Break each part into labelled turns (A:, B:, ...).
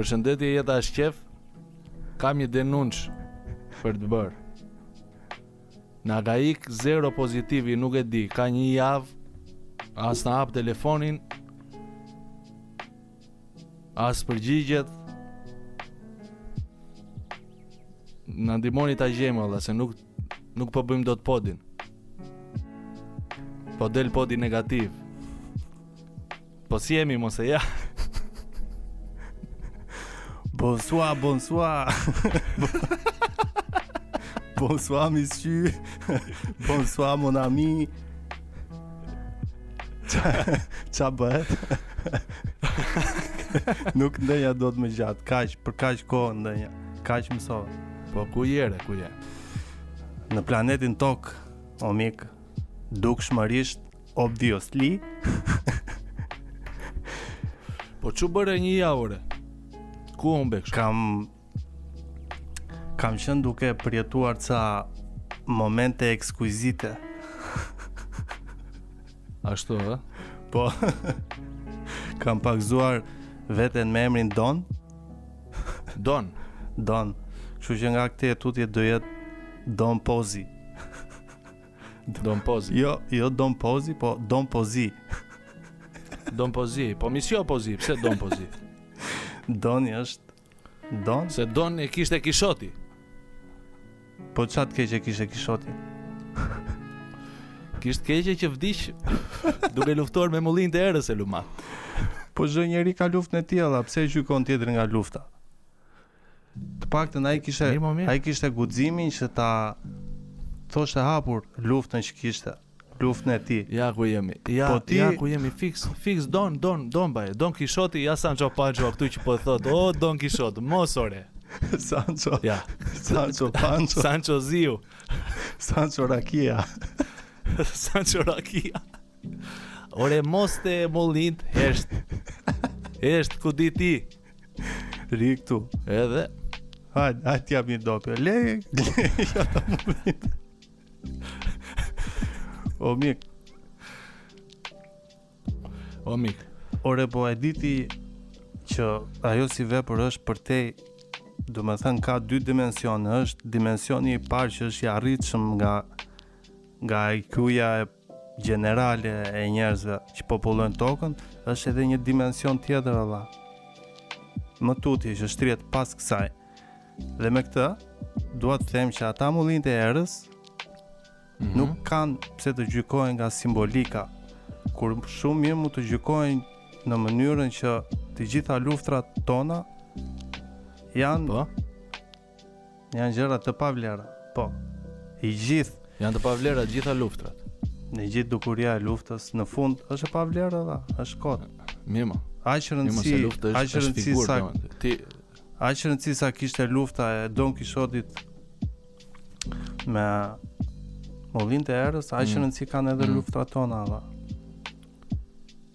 A: Përshëndetje jeta është qejf Kam një denoncim Për të bërë Na ka ik zero pozitivi nuk e di Ka një javë As në hap telefonin As përgjigjet Na ndihmoni ta gjejmë valla se nuk nuk po bëjmë dot podin. Po del podi negativ. Po si jemi monsieur.
B: Bonsoir, bonsoir. bonsoir monsieur. bonsoir mon ami. Ça bëhet? Nuk ndenja dot më gjatë, kaq, për kaq kohë ndenja, kaq më sovë.
A: Po ku je re, ku je?
B: Në planetin tokë, o mik, dukshmërisht, obviously.
A: po ç'u bëre një javë re? Ku humbe kshu?
B: Kam Kam qenë duke përjetuar ca momente ekskuizite.
A: Ashtu, e?
B: Po, kam pagëzuar veten me emrin Don.
A: Don?
B: Don. Kështu që nga këtej e tutje do jetë Don Pozi.
A: Don Pozi?
B: Jo, jo Don Pozi, po Don Pozi.
A: Don Pozi, po monsieur Pozi, pse Don Pozi?
B: Doni është Don?
A: Se Don e kishte Kishoti.
B: Po ça të keqe kishte Kishoti?
A: Kishte keqe që vdiq duke luftuar me mullinjtë erës e lumat.
B: Po çdo njeri ka luftën e tij, alla, pse e gjykon tjetrin nga lufta? Të paktën ai kishte ai kishte guximin që ta thoshte hapur luftën që kishte. Luftën e tij.
A: Ja ku jemi. Ja,
B: po ti...
A: ja ku jemi fiks, fiks Don Don Don Baje, Don Kishoti, ja Sancho Pancho këtu që po thot, o Don Kishot, mos ore.
B: Sancho.
A: Ja.
B: Sancho Pancho.
A: Sancho Ziu.
B: Sancho Rakia.
A: Sancho Rakia. Ore mos te mullinjtë, hesht. Hesht ku di ti.
B: Rri këtu.
A: Edhe.
B: Hajt, hajde t'jap një dopjo. Le. O mik.
A: O mik.
B: Ore po e di ti që ajo si vepër është përtej domethënë ka dy dimensione është dimensioni i parë që është i arritshëm nga nga IQ-ja e Gjenerale e njerëzve që popullojnë tokën është edhe një dimension tjetër olla. Më tutje që shtrihet pas kësaj. Dhe me këtë dua të them që ata mullinjtë e erës
A: mm -hmm.
B: nuk kanë pse të gjykohen nga simbolika, kur shumë mirë mund të gjykohen në mënyrën që të gjitha luftrat tona janë
A: po?
B: Janë gjëra të pavlera. Po. I gjithë
A: janë të pavlera të gjitha luftrat.
B: Në gjithë dukuria e luftës në fund është e pavlerë vlla, është kot.
A: Mimo.
B: Aq rëndësi, aq rëndësi sa
A: ti
B: aq rëndësi sa kishte lufta e Don Kishotit me mullinjtë e erës, aq
A: mm.
B: rëndësi kanë edhe
A: mm.
B: luftrat tona dha.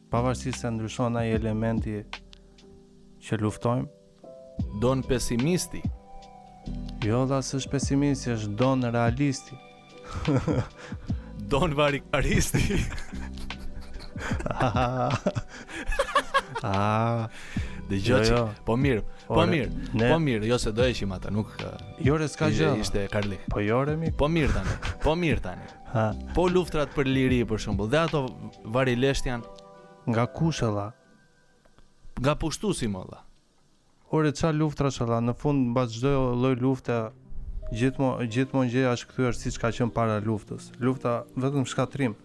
B: Pavarësisht se ndryshon ai elementi që luftojmë,
A: Don pesimisti.
B: Jo vlla s'është pesimisti, është don realisti.
A: don varikaristi.
B: Ah.
A: Dhe
B: jo, jo.
A: po mirë, po
B: Ore,
A: mirë,
B: ne...
A: po mirë, jo se do heqim ata, nuk... Jo
B: re, s'ka gjë.
A: Ishte Karli.
B: Po jo re, mi.
A: Po mirë tani, po mirë tani.
B: Ha.
A: Po luftrat për liri, për shembull, dhe ato vari lesht janë.
B: Nga kush,
A: Nga pushtusi mo vlla.
B: Ore ça luftrash olla, në fund mbas çdo lloj lufte gjithmo, gjithmonë gjëja është kthyer siç ka qenë para luftës. Lufta vetëm shkatrim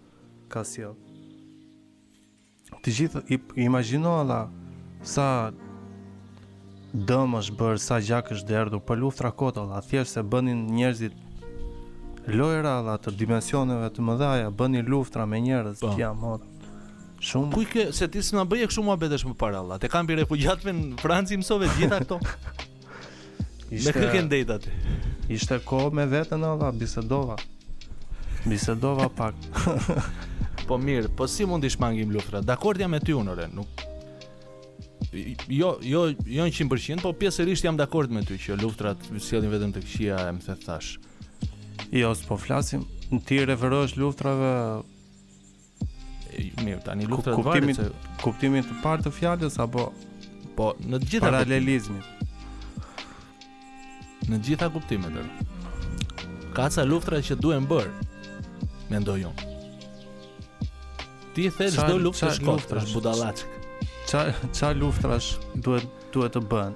B: ka sjell. Të gjithë imagjino olla sa Dëm është bërë sa gjak është derdhur për luftra kot olla thjesht se bënin njerëzit lojëra olla të dimensioneve të mëdha, bënin luftra me njerëz
A: po.
B: tja mor shumë
A: ku i ke se ti s'na bëje kështu muhabetesh më para olla te kampi refugjatëve në Francë i mësove gjitha këto ishte, me kë ke ndejt aty
B: ishte kohë me veten olla bisedova bisedova pak
A: po mirë po si mund t'i shmangim luftra dakord jam me ty unë nuk jo jo jo në 100% po pjesërisht jam dakord me ty që luftrat sjellin vetëm të këqija, e më the të thash.
B: Jo, s'po flasim. Ti referohesh luftrave
A: mirë, tani luftrat
B: të
A: kuptimit, se...
B: kuptimit të parë të fjalës apo
A: po në të gjitha
B: paralelizmit.
A: Në të gjitha kuptimet. Ka ca luftra që duhen bër. Mendoj unë. Ti the çdo luftë të
B: shkon,
A: është budallëk.
B: Ça ça luftrash duhet duhet të bën?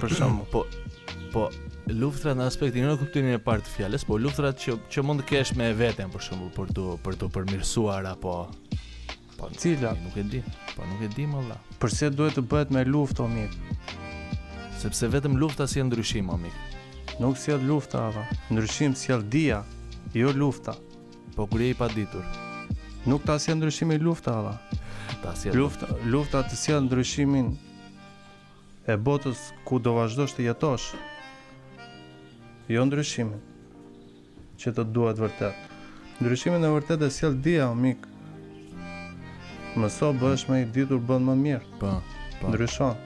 B: Për shembull,
A: po po luftrat në aspektin jo në kuptimin e parë të fjalës, po luftrat që që mund të kesh me veten për shembull për të për t'u përmirësuar apo Po
B: cila,
A: nuk e di. Po nuk e di mo vëlla.
B: Përse duhet të bëhet me luftë o mik?
A: Sepse vetëm lufta sjell ndryshim o mik.
B: Nuk sjell lufta ava. Ndryshim sjell dija, jo lufta.
A: Po kur je i paditur.
B: Nuk ta sjell ndryshimin lufta ava.
A: Ta sjell
B: lufta, lufta të sjell ndryshimin e botës ku do vazhdosh të jetosh. Jo ndryshimin. Që të duhet vërtet. Ndryshimin e vërtet e sjell dija o mik. Mëso bëhesh më i ditur bën më mirë.
A: Po. po.
B: Ndryshon.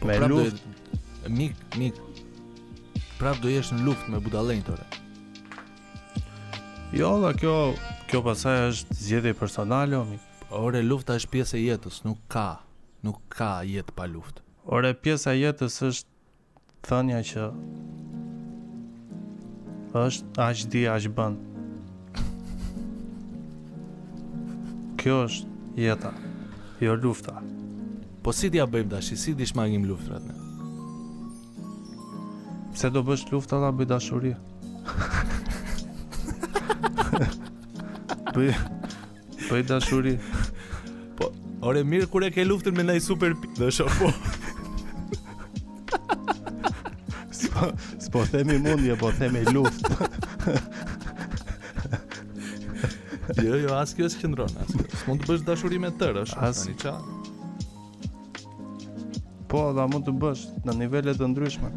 A: Po,
B: me luftë
A: mik mik prap do jesh në luftë me budallenjtë ore.
B: Jo, la kjo kjo pasaj është zgjedhje personale o mik.
A: Ore lufta është pjesë e jetës, nuk ka nuk ka jetë pa luftë.
B: Ore pjesë e jetës është Thënia që është aq di aq bën. Kjo është jeta, jo lufta.
A: Po si t'ia bëjmë tash, si t'i shmangim luftërat ne?
B: Pse do bësh luftë ti bëj dashuri? Bëj Bëj dashuri.
A: Po, ore mirë kur e ke luftën me naj super pi. Do shoh po.
B: Spo, spo themi mundje, po themi luftë.
A: jo, jo, as kjo s'qëndron, as kjo. S'mund të bësh dashuri me tërë, është
B: as
A: tani ça.
B: Po, dha mund të bësh në nivele të ndryshme.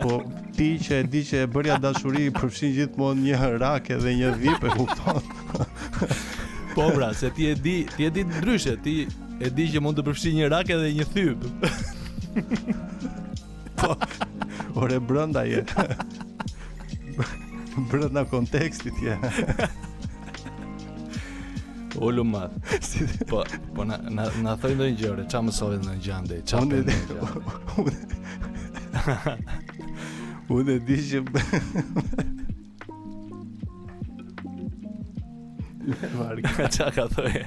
B: Po ti që e di që e bërja dashuri përfshin gjithmonë një rake edhe një thyb e kupton.
A: po pra, se ti e di, ti e di ndryshe, ti e di që mund të përfshin një rake dhe një thyb. po.
B: Ore brenda je. brenda kontekstit je.
A: Ulu mat.
B: Si
A: po po na na na thuaj ndonjë gjë, re, çfarë mësove në gjande? Çfarë
B: ndonjë
A: gjë?
B: Unë e di që
A: Varg. Çfarë ka thënë?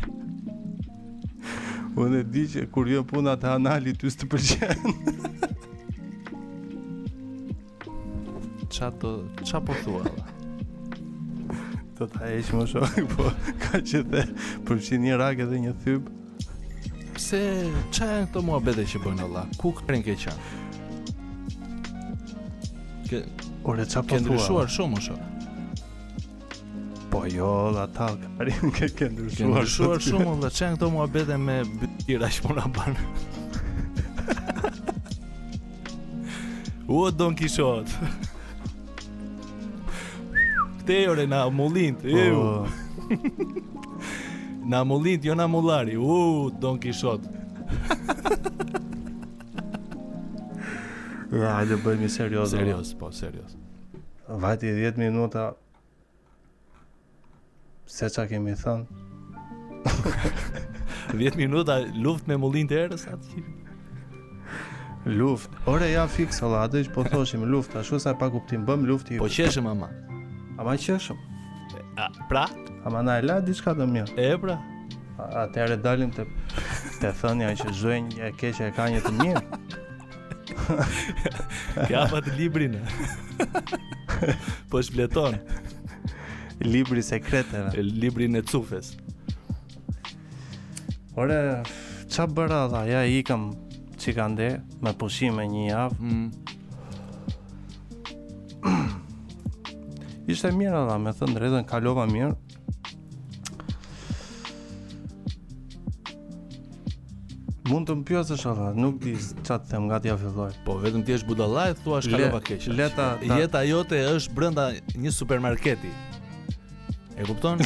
B: Unë e di që kur vjen puna te anali ty s'të pëlqen.
A: Ça të, ça po thua ore?
B: Të ta heq mo shoku, po ka që the përfshin një rakë edhe një thyb
A: Pse, ça janë këto muhabete që bën lala? Ku karin ke qenë? Ke,
B: Ore, ça po thua?
A: Ke ndryshuar shumë mo shoku
B: Po jo, la talk. Ari ke ke ndryshuar shumë.
A: shumë, la çan me këto muhabete me bytyra që po na bën. O Don Kishot. Këta ore na mullinjtë e
B: u
A: Na mullinjtë jo na mullari U Don Kishot
B: Ja, dhe bëhemi serioz
A: Serioz, po, serioz
B: Vajti 10 minuta Se ça kemi thënë
A: 10 minuta luftë me mullinjtë e erës atë që
B: Luftë, ore ja fiks o la, atë që po thoshim luftë, ashtu sa e pakuptim, bëmë luftë i...
A: Po qeshëm ama
B: Ama qeshëm
A: A, pra?
B: Ama na la diçka të mirë
A: E, pra?
B: Atëherë dalim të, te thënia që çdo e keqe e ka një të mirë
A: Ky hap atë librin Po shfleton
B: Libri i
A: sekreteve Librin e Cufes
B: Ore, ça bëra dha, ja ika në Çikago me pushime një javë
A: mm.
B: Ishte mirë dha, me thënë të drejtën, kalova mirë Mund të më pyesësh dha, nuk di ça të them nga t'ia filloj.
A: Po vetëm ti je budalla e
B: thua
A: s'kalova keq.
B: Jeta ta...
A: jeta jote është brenda një supermarketi. E kupton?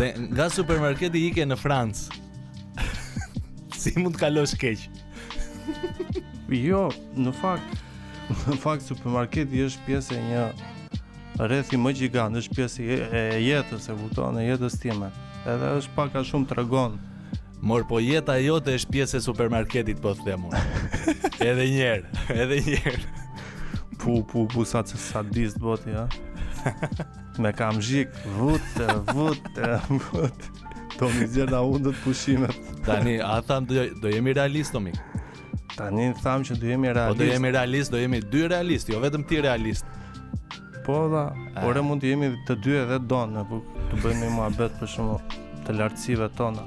A: Dhe nga supermarketi ike në Francë. si mund të kalosh keq?
B: jo, në fakt, në fakt supermarketi është pjesë e një Rrethi më gjigant është pjesë e jetës, e kupton, e jetës time. Edhe është pak a shumë tregon.
A: Mor po jeta jote është pjesë e supermarketit po them unë. edhe një herë, edhe një herë.
B: Pu pu pu sa sadist boti, ha. Me kam zhik, vut, vut, vut. Do m'i nxjerrë nga hundët pushimet.
A: Tani, a thamë do, do jemi realistë, o mik.
B: Tani thamë që do jemi realistë.
A: Po do jemi realistë, do jemi dy realistë, jo vetëm ti realist.
B: Po da,
A: ah.
B: ore mund të jemi të dy edhe donë, po të bëjmë një muhabet për shembull të lartësive tona.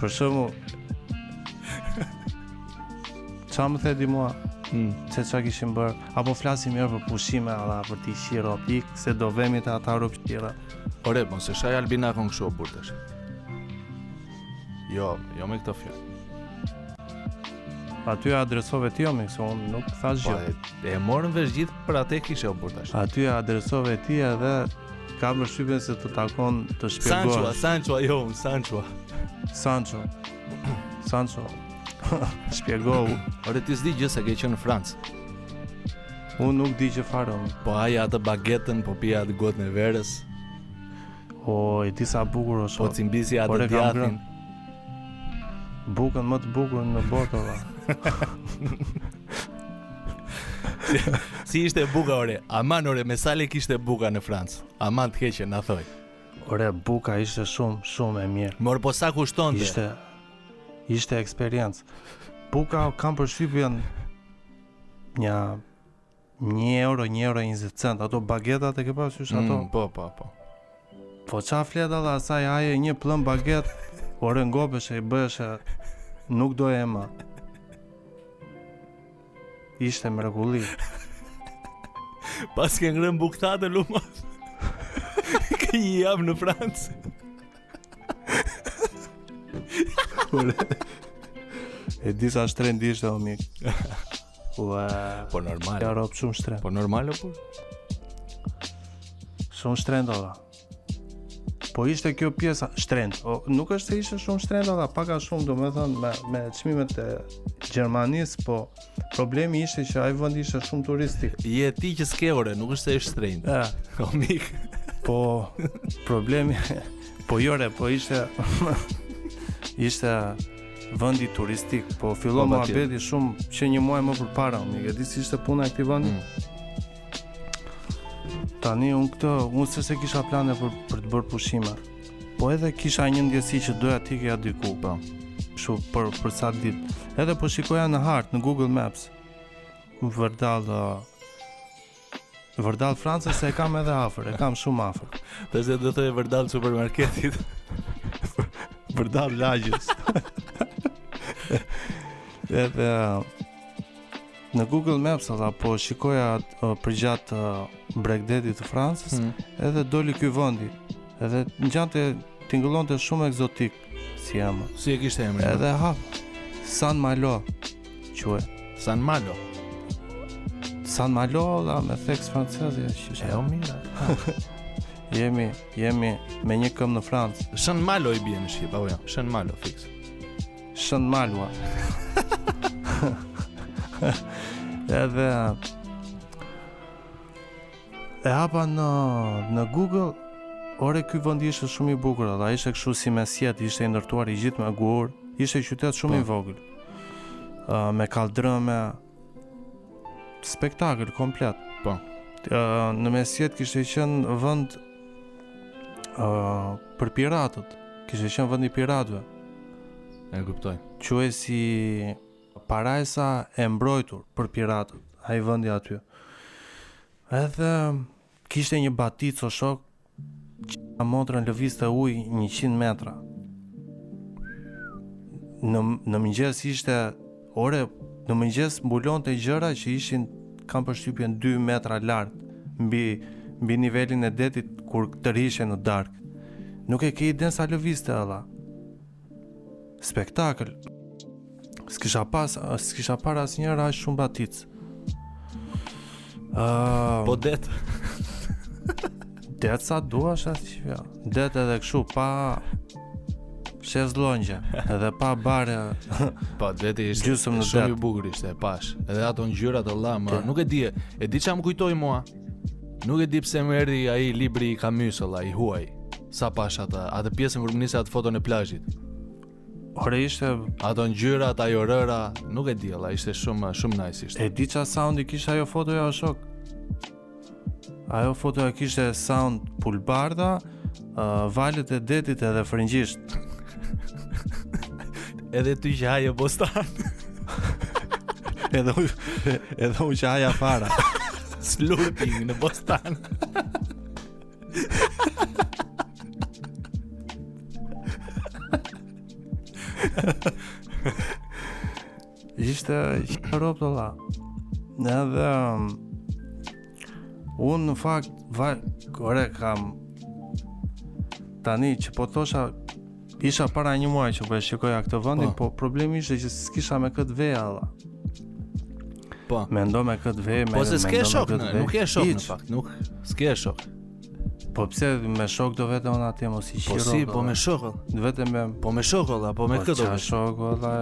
B: për shembull, ça më the ti mua,
A: hmm.
B: se ça kishim bërë, apo flasim njëherë për pushime, ala, për ti shiro, pik, se do vemi te ata rupë
A: Ore, mos e shaj Albinakon kështu o burtash. Jo, jo me këto fjalë.
B: Aty e adresove ti o mikse, unë nuk
A: thashë
B: gjë.
A: Po, e, e morën vesh gjithë për atë e kishe o burtash.
B: Aty e adresove ti edhe kam përshtypjen se të takon të
A: shpjegohesh.
B: Sancho,
A: Sancho, jo, unë, Sancho.
B: Sancho. Sancho. Shpjegohu.
A: Ore, ti s'di gjë se ke qënë në Francë.
B: Unë nuk di çfarë unë.
A: Po haja atë bagetën, po pija atë gotën e verës.
B: O, e di sa bukur o
A: shumë.
B: Po
A: cimbisja atë djathin.
B: Bukën më të bukur në botë, ova.
A: si ishte buka, ore? Aman, ore, me sale kishte buka në Francë. Aman të keqen, na thuaj.
B: Ore, buka ishte shumë, shumë e mirë.
A: Mor, po sa kushtonte?
B: Ishte, ishte eksperiencë. Buka kam përshtypjen Nja një euro, një euro e njëzit cent, ato bagetat e ke parasysh ato?
A: Mm, po, po, po.
B: Po ça flet, edhe asaj haje një pëllëmbë bagetë, ore ngopeshe i bëheshe nuk doje ma. Ishte mrekulli.
A: Paske ngrënë bukë thatë, lumos. Ke një javë në Francë.
B: E di sa shtrenjtë ishte o mik. Ua,
A: po normal.
B: Ja rob shumë shtrenjtë.
A: Po normal apo?
B: Shumë shtrenjtë ore. Po ishte kjo pjesa shtrenjtë. O, nuk është se ishte shumë shtrenjtë ore, pak a shumë domethënë me me çmimet e Gjermanisë, po Problemi ishte që ai vend ishte shumë turistik.
A: Je ti që s'ke ore, nuk është se është shtrenjtë.
B: Ja.
A: O mik.
B: Po problemi po jore, po ishte ishte vendi turistik, po filloi
A: po,
B: muhabeti shumë që një muaj më përpara, o mik, e di si ishte puna e këtij vendi.
A: Mm.
B: Tani unë këtë, unë s'e s'e kisha plane për, për të bërë pushime. Po edhe kisha një ndjesi që doja të ikja diku, po. Kështu për për ca ditë. Edhe po shikoja në hartë, në Google Maps. Vërdallë uh, Vërdallë Francës se e kam edhe afër, e kam shumë afër.
A: Dhe se do të thojë Vërdallë supermarketit.
B: Vërdallë lagjes. edhe uh, Në Google Maps ata po shikoja uh, përgjatë uh, bregdetit të Francës,
A: hmm.
B: edhe doli ky vendi. Edhe ngjante tingëllonte shumë ekzotik si emër.
A: Si e kishte emrin?
B: Edhe ha San Malo. Quhet
A: San Malo.
B: San Malo, la, me theks francez, ja, që
A: që është e mira.
B: jemi, jemi me një këmbë në Francë.
A: Shën Malo i bie në shqip, apo ja, jo? Shën Malo, fiks.
B: Shën Malua. Edhe e hapa në në Google Ore ky vend ishte shumë i bukur, ai ishte kështu si mesjetë, ishte i ndërtuar i gjithë me gurë, ishte qytet shumë i vogël. Ë me kaldrëme, Spektakël komplet.
A: Po.
B: Në mesjetë kishte qenë vend ë për piratët. Kishte qenë vendi i piratëve.
A: E kuptoj.
B: Quhej si parajsa e mbrojtur për piratët, ai vendi aty. Edhe kishte një baticë o shok, Qifsha motrën lëvizte ujë njëqind metra. Në, në mëngjes ishte, ore, në mëngjes mbulonte gjëra që ishin, kam përshtypjen, 2 metra lart, mbi, mbi nivelin e detit kur tërhiqej në darkë. Nuk e ke idenë sa lëvizte, vëlla. Spektakël. S'kisha pas, s'kisha parë asnjëherë aq shumë baticë. Ëh, uh,
A: po det.
B: det sa duash as ti. Ja. Det edhe kështu pa shezlongë edhe pa bare.
A: Po det ishte.
B: Gjysmë në det.
A: Shumë i bukur ishte, pashë. Edhe ato ngjyrat vëlla, më nuk e di. E di ça më kujtoi mua. Nuk e di pse më erdhi ai libri i Camus vëlla i huaj. Sa pashë atë, atë pjesën kur më nisi atë foton e plazhit.
B: Ore ishte
A: ato ngjyrat, ajo rëra, nuk e di vëlla, ishte shumë shumë nice ishte.
B: E di ça soundi kishte ajo fotoja o shok. Ajo fotoja kishte sound pulëbardha, Valët e detit edhe frëngjisht.
A: Edhe ty që haje bostan.
B: Edhe u edhe u që haja fara.
A: Slurping në bostan.
B: Ishte qi ropt vëlla. Edhe... Um, unë në fakt, vaj, ore kam... Tani që po thosha, isha para një muaj që po e shikoja këtë vendin,
A: po,
B: po problemi ishte që s'kisha me kë të veja, vëlla.
A: Po.
B: Mendo me kë të veja,
A: po,
B: mendo me
A: kë
B: të
A: veja.
B: Po se s'ke shok,
A: nuk e shok në fakt, nuk, s'ke shok.
B: Po pse me shok do vete unë atje mos i
A: qi
B: ro.
A: Po si, po me shok.
B: Vetëm me
A: po me shok valla, po me
B: po
A: këtë
B: do.
A: Po
B: shok valla,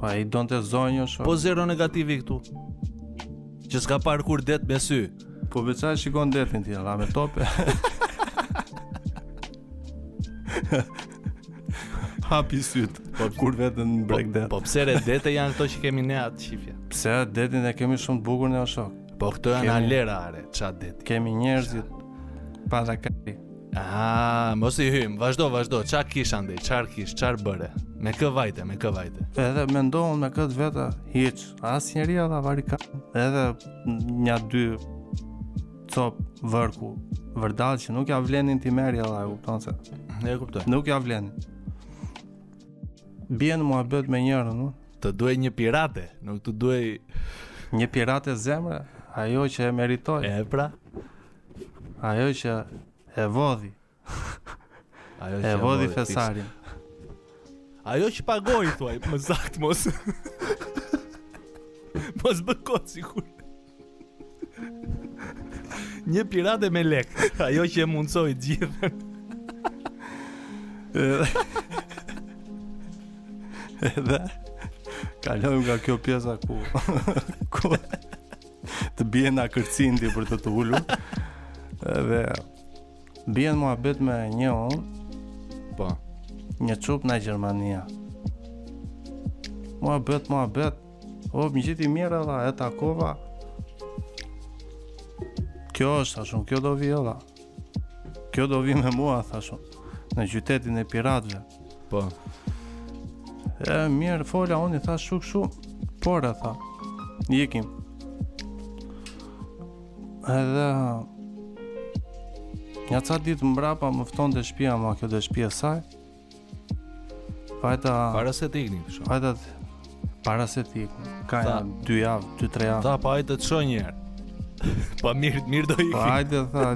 B: po ai donte zonjën shok.
A: Po zero negativi këtu. Që s'ka parë kurrë det me sy.
B: Po pse ça shikon detin ti, valla me tope. Hapi sytë. Po kur vete në
A: breg
B: po, det.
A: Po pse re dete janë këto që kemi ne atë shifje.
B: Pse detin e kemi shumë të bukur ne o shok.
A: Po këto janë
B: kemi,
A: alera are, ça det.
B: Kemi njerëzit pa ta kari.
A: Ah, mos i hyjm, vazhdo, vazhdo. Ça kish andej, çar kish, çar bëre. Me kë vajte, me kë vajte.
B: Edhe mendon me kët vetë, hiç. Asnjëri ata vari ka. Edhe një dy copë vërdall, vërdall që nuk ja vlenin t'i merrja, e kupton se.
A: E, e kuptoj.
B: Nuk ja vlenin. Bie muhabet me njërën, no?
A: Të duhej një pirate, nuk të duhej
B: një pirate zemre, ajo që e meriton.
A: E pra.
B: Ajo që e vodhi.
A: Ajo që e
B: vodhi
A: thesarin. Ajo që pagoi thuaj, më saktë mos. Mos bë kot sikur. Një pirate me lek, ajo që e mundësoi gjithë.
B: Edhe kalojmë nga kjo pjesa ku ku të bie na kërcindi për të të ulur. Edhe bie muhabet me një unë.
A: Po.
B: Një çupë nga Gjermania. Muhabet, muhabet. O, me gjithë mend tha, e takova. Kjo është, thashë unë, kjo do vi edhe. Kjo do vi me mua, thashë unë, në qytetin e piratëve.
A: Po.
B: E, mirë, fola, unë i thash shuk shumë, por e tha, ikim. Edhe, nja ca ditë mbrapa më fton te shpia, mua kjo te shpia saj, Vajta
A: para se të ikni kështu.
B: Vajta para se të ikni.
A: Ka
B: nja 2 javë, 2-3 javë.
A: Tha pa hajde të shoj një herë. Pa mirë, mirë do ikni.
B: Pa hajde tha.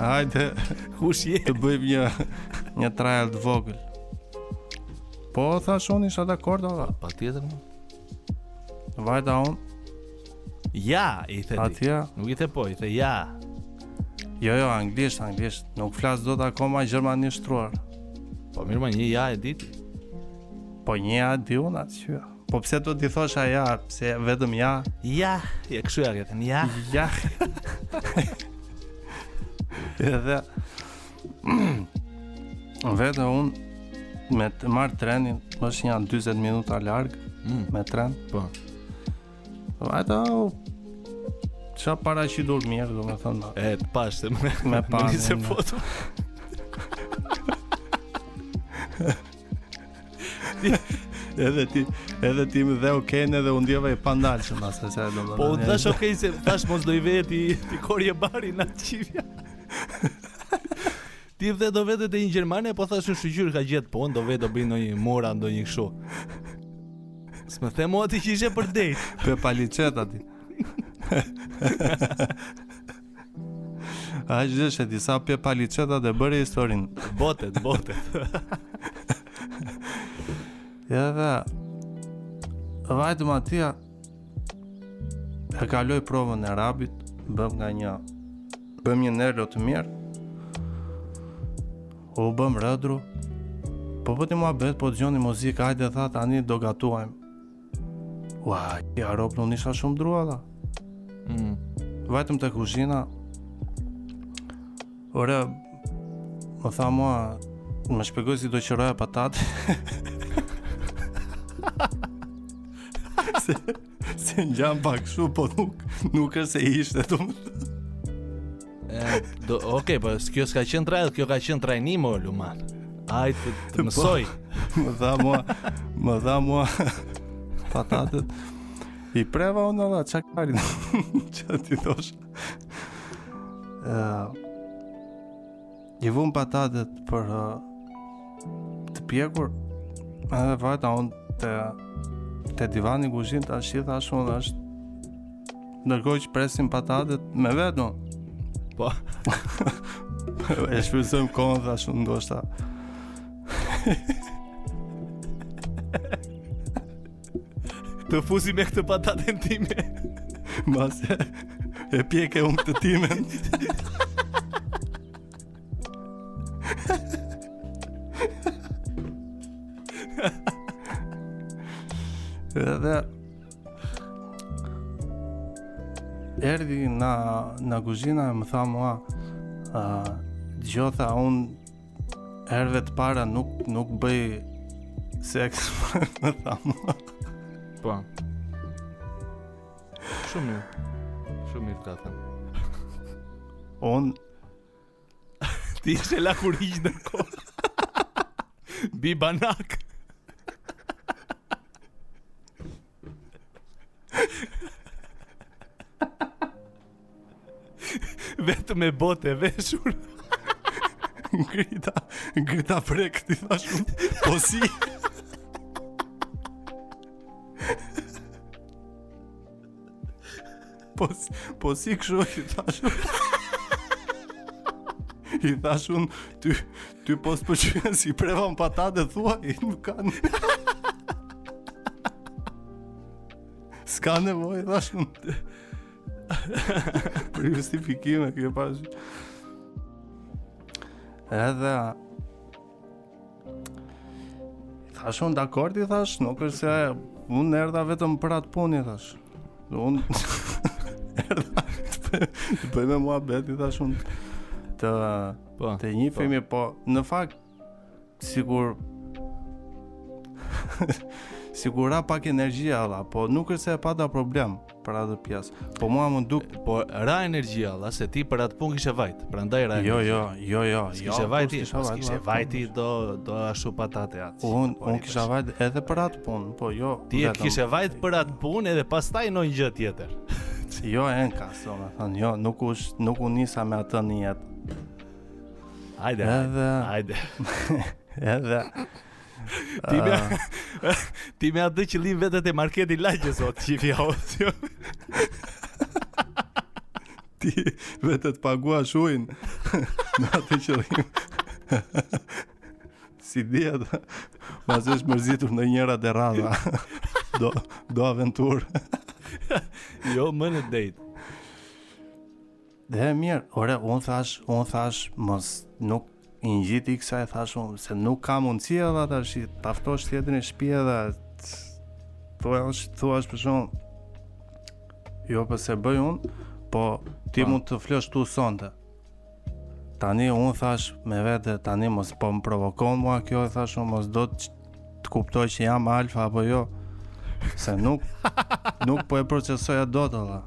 B: Hajde.
A: Kush je?
B: Të bëjmë një një trial të vogël. Po thashë unë isha dakord
A: ata. Patjetër. Pa
B: Vajta unë.
A: Ja, i the.
B: Atje.
A: Nuk i the po, i the ja.
B: Jo, jo, anglisht, anglisht. Nuk flas dot akoma gjermanisht shtruar.
A: Po mirë, ma një ja e ditë.
B: Po një ja di unë atë që. Po pse do t'i thosha ja, pse vetëm ja?
A: Ja, ja kështu ja gjetën, ja.
B: Ja. Edhe Vete unë marr trenin, është nja 40 minuta larg
A: mm.
B: me tren.
A: Po.
B: Vajta Ça paraqitur mirë, domethënë
A: E, të pashtë, me,
B: me
A: pashtë
B: Me
A: një
B: se
A: foto
B: edhe ti, edhe ti më dhe Ken edhe u ndjeva i pandalshëm as se sa do.
A: Po thashë ok se thashë mos do i vete ti kurriz bari na çifja. Ti vë do vete te një gjermane po thashë në shqyr ka gjet po do vete do bëj ndonjë mora ndonjë kështu. S'më the mua ti që ishe për date.
B: Pe palicet aty. A që dhe shëti, sa pje pali qëta dhe bërë i historin
A: Botet, botet
B: Ja dhe Vajti Matia E kaloi provën e rabit Bëm nga një Bëm një nërlo të mirë U bëm drru Po pëti po mua bet, po dëgjonim muzikë Hajde dhe tha tani do gatuajmë Ua, ja rob nuk isha shumë druajtur.
A: Mm.
B: Vajtëm te kuzhina. Ore, më tha mua, më shpjegoi si do qëroja patate. se, se më ngjan pak a shumë, po nuk, nuk është se ishte, do më
A: Do, okay, po kjo s'ka qenë trajn, kjo ka qenë trajnim o Luman. Ai të, të mësoi.
B: Më dha mua, më dha mua patatet. I preva unë dha çakarin. Çfarë ti thosh? Ëh. I vumë patatet për uh, të pjekur edhe vajta unë te te divani kuzhinës thashë gjë thashë unë dhe thashë ndërkohë që presim patatet me veten
A: po
B: e shfrytëzojmë kohën dhe thashë ndoshta
A: Të fusim edhe këtë pataten time
B: Mos e, e pjek edhe unë këtë time Edhe Erdhi nga, nga kuzhina e më tha mua uh, Gjë tha unë Herëve të para nuk nuk bëj seks më tha mua.
A: Po. Shumë mirë. Shumë mirë thashë
B: unë.
A: Ti ishe lakuriq ndërkohë. Mbi banak. Vetëm e bot e veshur
B: Ngrita Ngrita prekt i thash Po si Po, po si kështu i thash I thash unë Ty, ty po së përqyën si preve patate thua nuk ka nevoj Ska nevoj, thash unë Për justifikime, e pash Edhe Thash unë dakord i thash, nuk është se unë erdha vetëm për atë punë i thash. Unë erdha të bëjmë muabet i thash unë të
A: po,
B: të njifemi, po. po në fakt Sikur sikur ra pak energjia alla, po nuk është se e pata problem për atë pjesë. Po mua më duket,
A: po ra energjia alla se ti për atë punë kishe vajt. Prandaj ra.
B: Jo, jo, jo, jo.
A: Kishe
B: jo,
A: vajti,
B: kishe
A: vajt do ashtu patate atë. Un
B: un
A: po,
B: kisha vajt edhe për atë punë, po jo.
A: Ti e kishe vajt për atë punë edhe pastaj në një gjë tjetër.
B: Jo, enkas, domethënë, jo, nuk, u, nuk u nisa me atë nijet.
A: Hajde, hajde. Hajde.
B: Edhe
A: Ti me
B: ah.
A: Ti me atë qëllim vete te marketi lagjes, ti vjen opsion.
B: Ti vete të paguash ujin me atë qëllim. Si di atë? Mos është mërzitur nga njerëz të radhës Do aventur
A: Jo, më në dejtë
B: Dhe mirë, ore, unë thash, unë thash, mos nuk i ngjiti kësaj, thash unë, se nuk ka mundësi edhe ta, ta ftosh tjetrin në shpi edhe, thua është, thua është për shumë, jo për se po bëj unë, po ti
A: po.
B: mund të flesh këtu sonte, tani unë thash me vete tani mos po më provokon mua kjo e thash unë mos do të Të kuptoj që jam alfa apo jo. Se nuk nuk po e procesoja dot edhe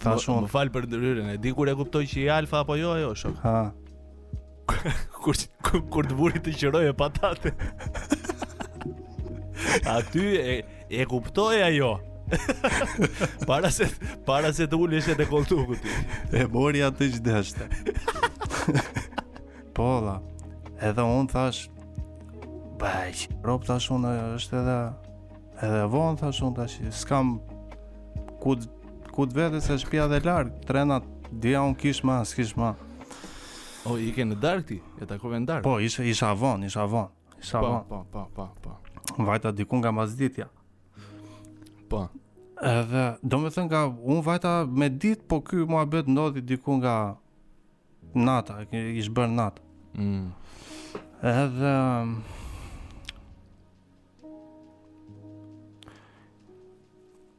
B: thash unë.
A: Më fal për ndërhyrjen, e di kur e kuptoi që je alfa apo jo ajo shok.
B: Ha.
A: kur kur, kur të vuri të qëroje patate. Aty e kuptoi ajo. para se para se të uleshe te koltuku ti.
B: E mori atë që deshte. Po la. Edhe un thash Bëj, rob thash unë është edhe edhe von thash unë tash. S'kam ku ku të vete se shtëpia dhe larg, trenat dija unë kish më, s'kish më.
A: O ike në darkë ti, e takove në darkë.
B: Po, isha isha von, isha von. Isha
A: po,
B: von.
A: Po, po, po, po.
B: Vajta diku nga masditja.
A: Po.
B: Edhe, do me thënë nga, unë vajta me ditë, po kjo muhabet ndodhi diku nga Nata, ish bërë natë.
A: Mm.
B: Edhe...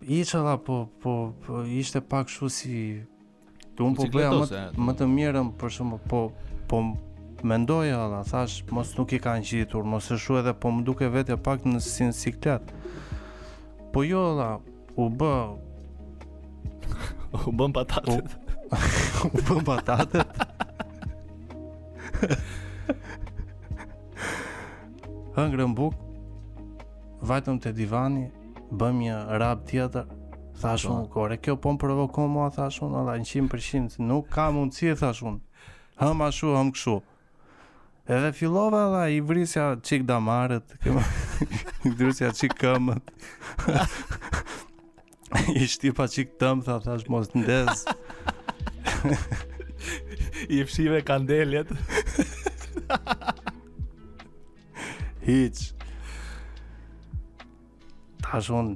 B: Hiç vlla po, po, po ishte pak ashtu si... Të unë po bëja më, më të mirën për shumë, po, po mendoja vlla, thash, mos nuk i ka ngjitur, mos ashtu edhe, po më dukej vetja pak në si në siklet. Po jo vlla, U bë
A: U bënë patatet.
B: U bënë patatet. Hëngrëm bukë Vajtëm te divani Bëmë një rab tjetër Thash unë po. kore Kjo po më provokon mua Thash unë vlla 100% Nuk ka mundësi Thash unë Hëm ashu hëm këshu Edhe fillova la, i vrisja çik damarët, i vrisja çik këmbët. I shtypja çik tëmthat, thash, mos të ndez.
A: I fshive kandelet.
B: Hiç. Thash unë,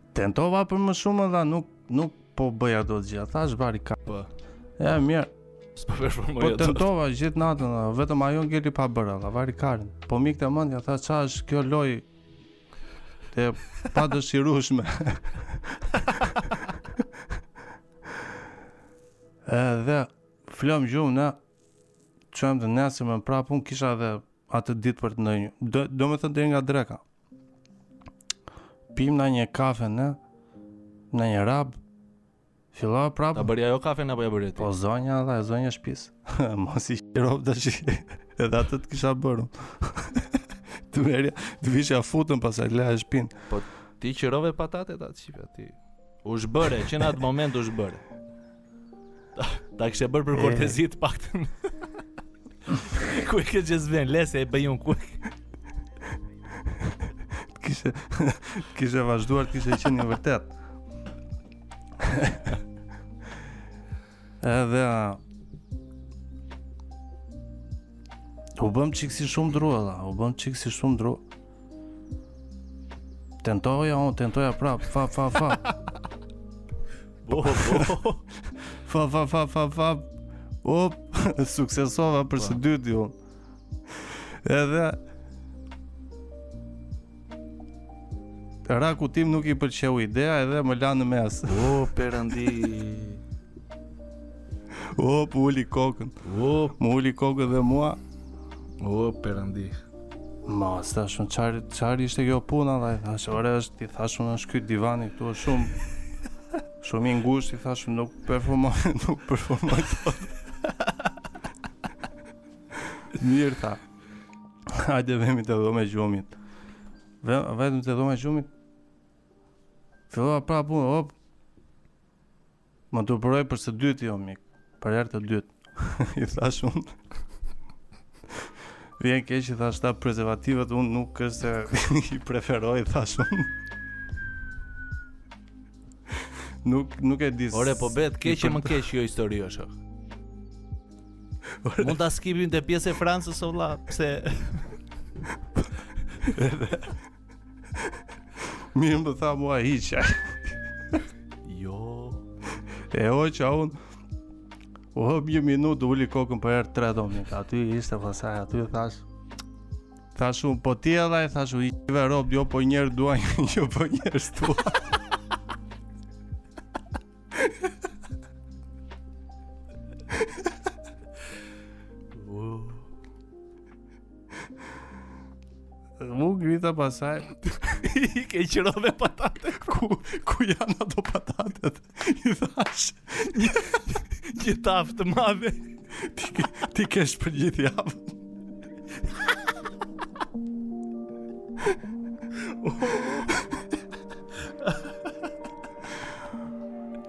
B: Tentova për më shumë vlla nuk nuk po bëja dot gjë. Thash vari ka.
A: Po.
B: Ja mirë.
A: S'po performoj. Po
B: tentova gjithë natën, vlla, vetëm ajo ngeli pa bërë, vlla, vari karin. Po m'ikte mendja, tha ça është kjo lojë e padëshirueshme. Edhe flemë gjumë u çuam të nesërmen prapë, unë kisha dhe atë ditë për të ndenjur. Do, do me thënë deri nga dreka. Pimë nga një kafe nga një rab. Fillova prapë.
A: Ta bëri ajo kafe apo ia bëre ti?
B: Po zonja vlla e zonja shpisë. Mos i qiro tash. Edhe atë të kisha bërë. Të merrja, të vishja futën pastaj laja shpinë.
A: Po ti qirove patate te shpia ti. U zhbëre, që në atë moment u zhbëre. Ta kishe bërë për kortezi të paktën Ku e kështë gjithë zvenë, lëre se e bëj unë ku Të
B: kishe Të kishe vazhduar, të kishe qenë një vërtet Edhe a U bëmë çikë si shumë dru edhe U bëmë çikë si shumë dru Tentoja, unë tentoja prap, fa fa fa.
A: Bo, bo.
B: fa fa fa fa fa. Op, s'u eksitova për së dyti, jo. Edhe rrakut tim nuk i pëlqeu ideja edhe më la në mes.
A: O perëndi.
B: Op, uli kokën. M'uli kokën dhe mua.
A: O perëndi.
B: Mbase, thashë unë, çar, çar ishte kjo puna, dhe, dhe, ça ore është, i thashë unë, është ky divani, këtu është shumë, shumë i ngushtë, i thashë unë, nuk performoj, nuk performoj dot. Mirë tha, hajde vemi te dhoma e gjumit, Ve, vajtëm te dhoma e gjumit, fillova prapë unë, op, Më turpëroi për së dyti, jo mik, për herë të dytë, i thashë unë. Vjen keq i thashë, ata prezervativët unë nuk është se i preferoj thashë unë. Nuk nuk e di.
A: Ore po
B: bëhet
A: keq e më keq kjo histori është. Mund ta skipim te pjesa e Francës o vlla, pse?
B: Mirë më tha mua hiqe
A: Jo
B: E hoqa unë. U hap një minut Uli kokën për herë të tretë, o mik Aty ishte pasaj Aty thashë Thashë unë po ti edhe I thashë unë i qëve rob Jo po një herë dua Jo po një herë
A: s'dua
B: U ngrita pasaj
A: I ke qëru dhe patatet
B: Ku, ku janë ato patatet I thashë
A: Një, një tavë të madhe
B: T'i ke, t'i kesh për gjithë javën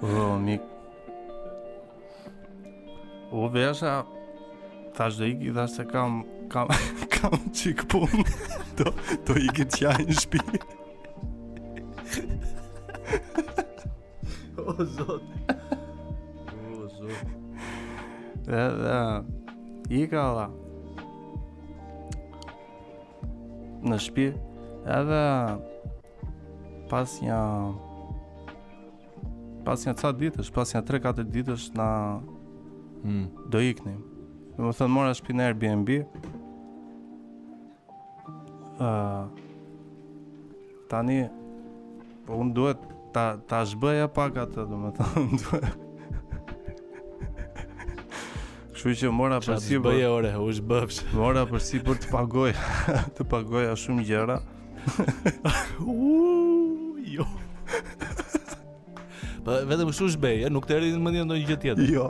B: Oh, mik U vesha, thashë do iki, thashë se kam, kam, kam çik punë, do, do iki të qaj në shpi.
A: o zot, o zot.
B: Dhe, dhe, ika dhe. Në shpi, edhe pas një... Pas nja ca ditësh, pas nja 3-4 ditësh na
A: hmm.
B: do iknim. Domethënë mora shpi në Airbnb. Uh, tani po unë duhet ta ta zhbëja pak atë, domethënë. Kështu që mora përsipër
A: ça ore, u zhbëfsh.
B: Mora përsipër të pagoja, të pagoja shumë gjëra.
A: Uuuu, jo. Po vetëm kështu zhbëhej, nuk të erdhi në mendje ndonjë gjë tjetër.
B: Jo.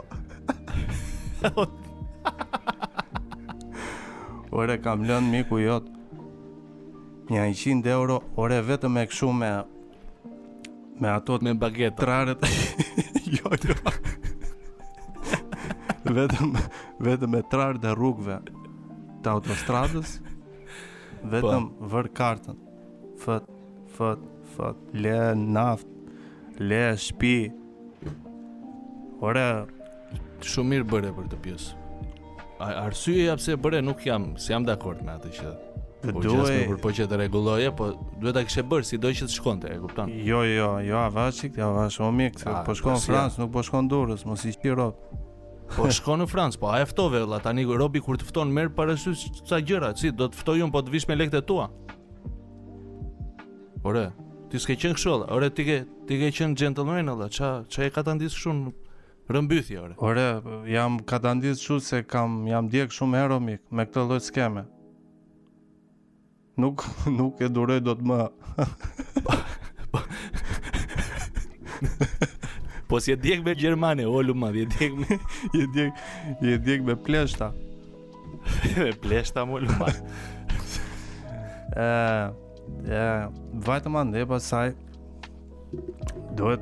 B: Ore kam lënë miku yt. Nja një 100 euro, ore vetëm kështu me me ato
A: me bagetat.
B: Trarët. jo, jo. vetëm vetëm me trarët e rrugëve të autostradës. Vetëm po. vër kartën. Fët, fët, fët, le naftë, le shpi. Ore,
A: shumë mirë bëre për atë pjesë. Arsyeja pse e bëre nuk jam, s'jam dakord me atë që
B: Të
A: po
B: doje
A: që për po që ta rregulloje, po duhet ta kishe bërë sido që të shkonte, e kupton?
B: Jo, jo, jo, avash çik, ja avash o mik, po shkon në Francë, nuk po shkon në Durrës, mos i shiro.
A: Po shkon në Francë, po ja e ftove vëlla tani robi kur të fton merr parasysh ca gjëra, si do të ftoj un po të vish me lekët e tua. Ore, ti s'ke qenë kështu vëlla. Ore ti ke ti ke qenë gentleman vëlla, ça ça je katandis kështu rrumbythje ore.
B: Ore, jam katandis kështu se kam jam djeg shumë herë o mik me këtë lloj skeme. Nuk, nuk e duroj dot më.
A: Po s'je djeg me gjermane, o Luma, je djeg me...
B: je djeg, je djeg me pleshta.
A: me pleshta, mo Luma.
B: uh, uh, vajtëm andej, pastaj, duhet,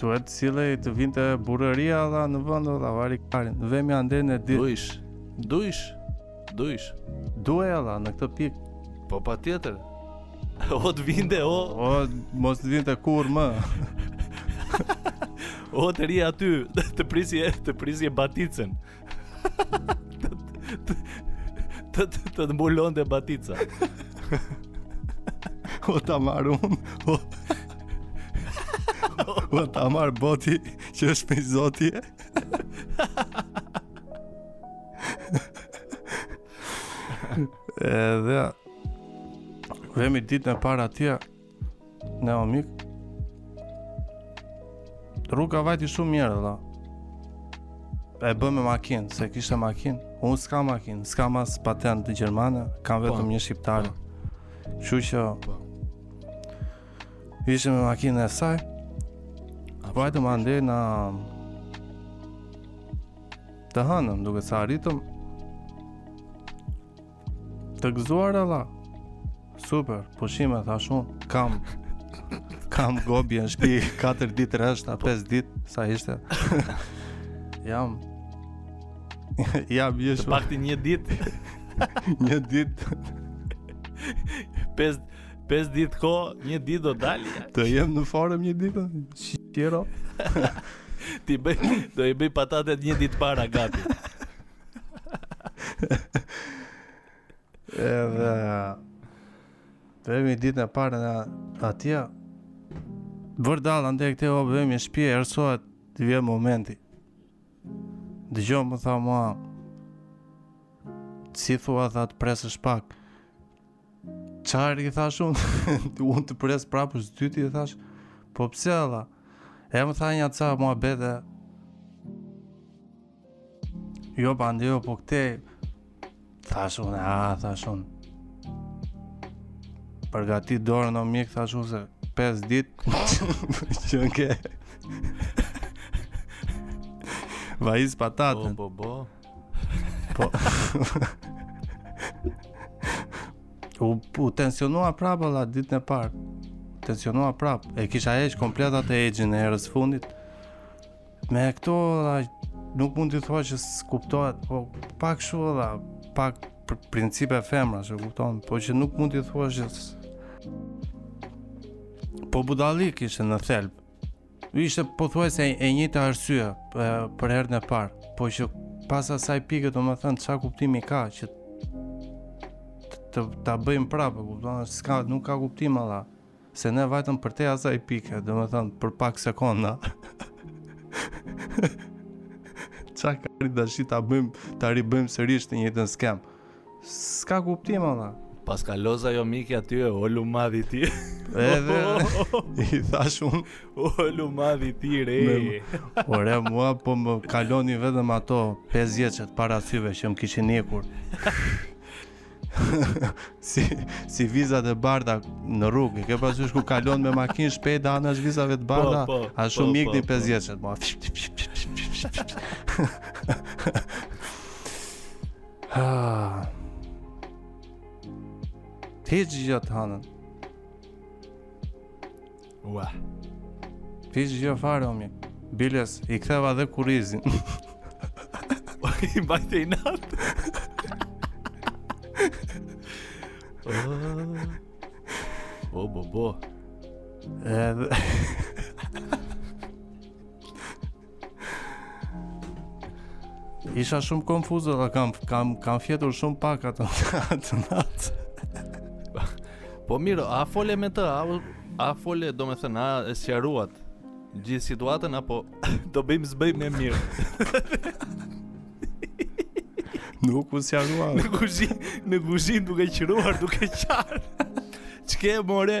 B: duhet ky lali të vinte burrëria dha në vëndë, dha vari karin, vemi andej një ditë.
A: Duish, duish. Duish.
B: Duaj alla në këtë pikë.
A: Po patjetër. O të vinte o.
B: O mos të vinte kurrë më.
A: o të rrije aty, të prisje të prisje baticën. Të të të të mbulonte batica
B: O ta marr unë O, o ta marrë boti Që është më i zoti Edhe vemi ditën e parë atje Në omik Rruga vajti shumë mirë dhe E bëmë me makinë, se kishte makinë Unë s'kam makinë, s'kam as patentë gjermane Kam
A: po.
B: vetëm një shqiptare po. Që që
A: po.
B: Ishte me makinë e saj Vajtëm andej në Të hënën, duke sa arritëm Të gëzuar edhe Super, pushime, thashë unë Kam Kam gocën shpi 4 ditë rresht, 5 ditë Sa ishte Jam Jam
A: jeshua
B: Të
A: paktën një ditë
B: Një ditë
A: 5 5 ditë ko, një ditë do dalë
B: Të jem në formë një ditë Shqiro
A: T'i bëj, do i bëj patatet një ditë para gati.
B: Edhe vemi ditën e parë në atje Vërdallë, andej këtej o vemi në shpi Errësohet, vjen momenti Dëgjo më tha mua Si thua tha të presësh pak Çfarë i thashë unë? unë të pres prapë së dyti i thashë. Po pse alla? E më tha nja ca muhabete. Jo po andej jo po këtej. Thashë unë, a thashë unë. Përgatit dorën o mik thashë unë se 5 ditë që në ke.
A: Vajis
B: patatën.
A: Po, po,
B: po. Po. u, u tensionua prapë valla ditën e parë. U tensionua prapë. E kisha heq komplet atë edge-in e herës fundit. Me këto valla nuk mund të thuash që s'kuptohet, po pak kështu valla, pak për princip femrash, kupton, po që nuk mund të thuash që po budallallëk ishte në thelb. Ishte pothuajse e njëjta arsye si herën e parë, po që pas asaj pike domethënë ça kuptimi ka që të ta bëjmë prapë, kupton, s'ka nuk ka kuptim alla. Se ne vajtëm përtej asaj pike, domethënë për pak sekonda. Ça kari dashke ta bëjmë, ta ribëjmë sërish të njëjtën skemë. Ska kuptim ama.
A: Pas ka loza jo miki aty e ole u madhi ti
B: Edhe I thash unë
A: Olu madhi ti re
B: Ore mua po më kaloni vetëm ato 5 vjeçet para syve që më kishin ikur si, si vizat e barda në rrugë Ke parasysh kur kalon me makinë shpejt dhe anash vizave të barda
A: po, po,
B: A shumë
A: po,
B: mik
A: një
B: 5 vjeçet Mua Hiç gjë të hanën.
A: Ua.
B: Hiç gjë fare o mik. Biles i ktheva dhe kurrizin.
A: I mbajte inat. O bo bo.
B: Edhe Isha shumë konfuz dhe kam, kam, kam fjetur shumë pak atë atë natë.
A: po mirë, a fole me të, a, a fole domethënë, a e sqaruat gjithë situatën, apo do bëjmë s'bëjmë e mirë.
B: Nuk u sqaruam.
A: Në kuzhinë, në kuzhinë duke qëruar, duke qarë. Ç'ke more,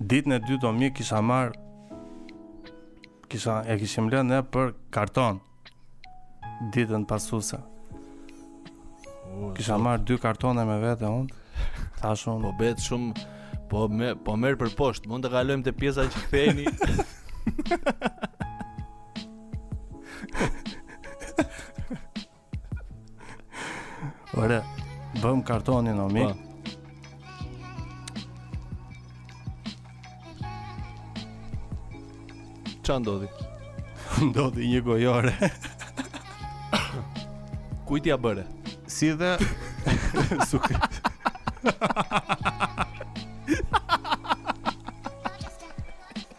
B: Ditën e dytë o mik kisha marrë kisha e kishim lënë ne për karton. Ditën pasuese. Kisha marrë dy kartone me vete unë. Thashë unë
A: po bëhet shumë po më po merr për poshtë. Mund të kalojmë te pjesa që ktheheni.
B: Ore, bëm kartonin o mik.
A: Po. Ça ndodhi?
B: ndodhi një gojore
A: Kujt ia bëre?
B: Si dhe
A: Sukri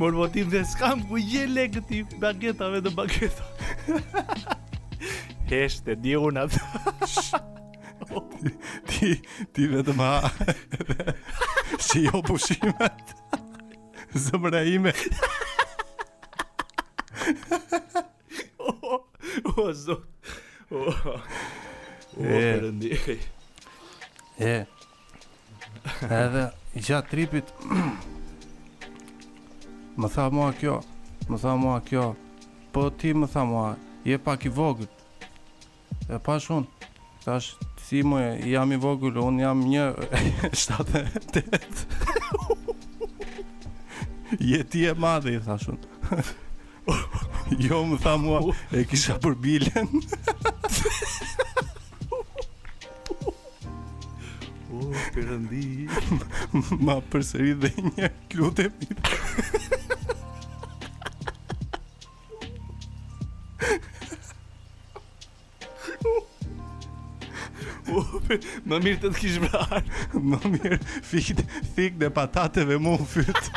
A: Mor votim dhe s'kam ku gjej lekët e bageta me dhe bageta Hesht, e di unë atë
B: Ti, ti vetëm ha Si jo pushimet Zemra ime
A: O zot. O. O perëndi.
B: E. Edhe gjatë tripit më tha mua kjo, më tha mua kjo. Po ti më tha mua, je pak i vogël. E pashë unë, thashë si mo jam i vogël, unë jam një 78. Je ti e madhe, i thashë unë. jo, më tha mua, e kisha për bilen.
A: O, perëndi.
B: Ma përsëri dhe një
A: të lutem. Më mirë të të kishte vrarë
B: Më mirë fikun e patateve mu në fyt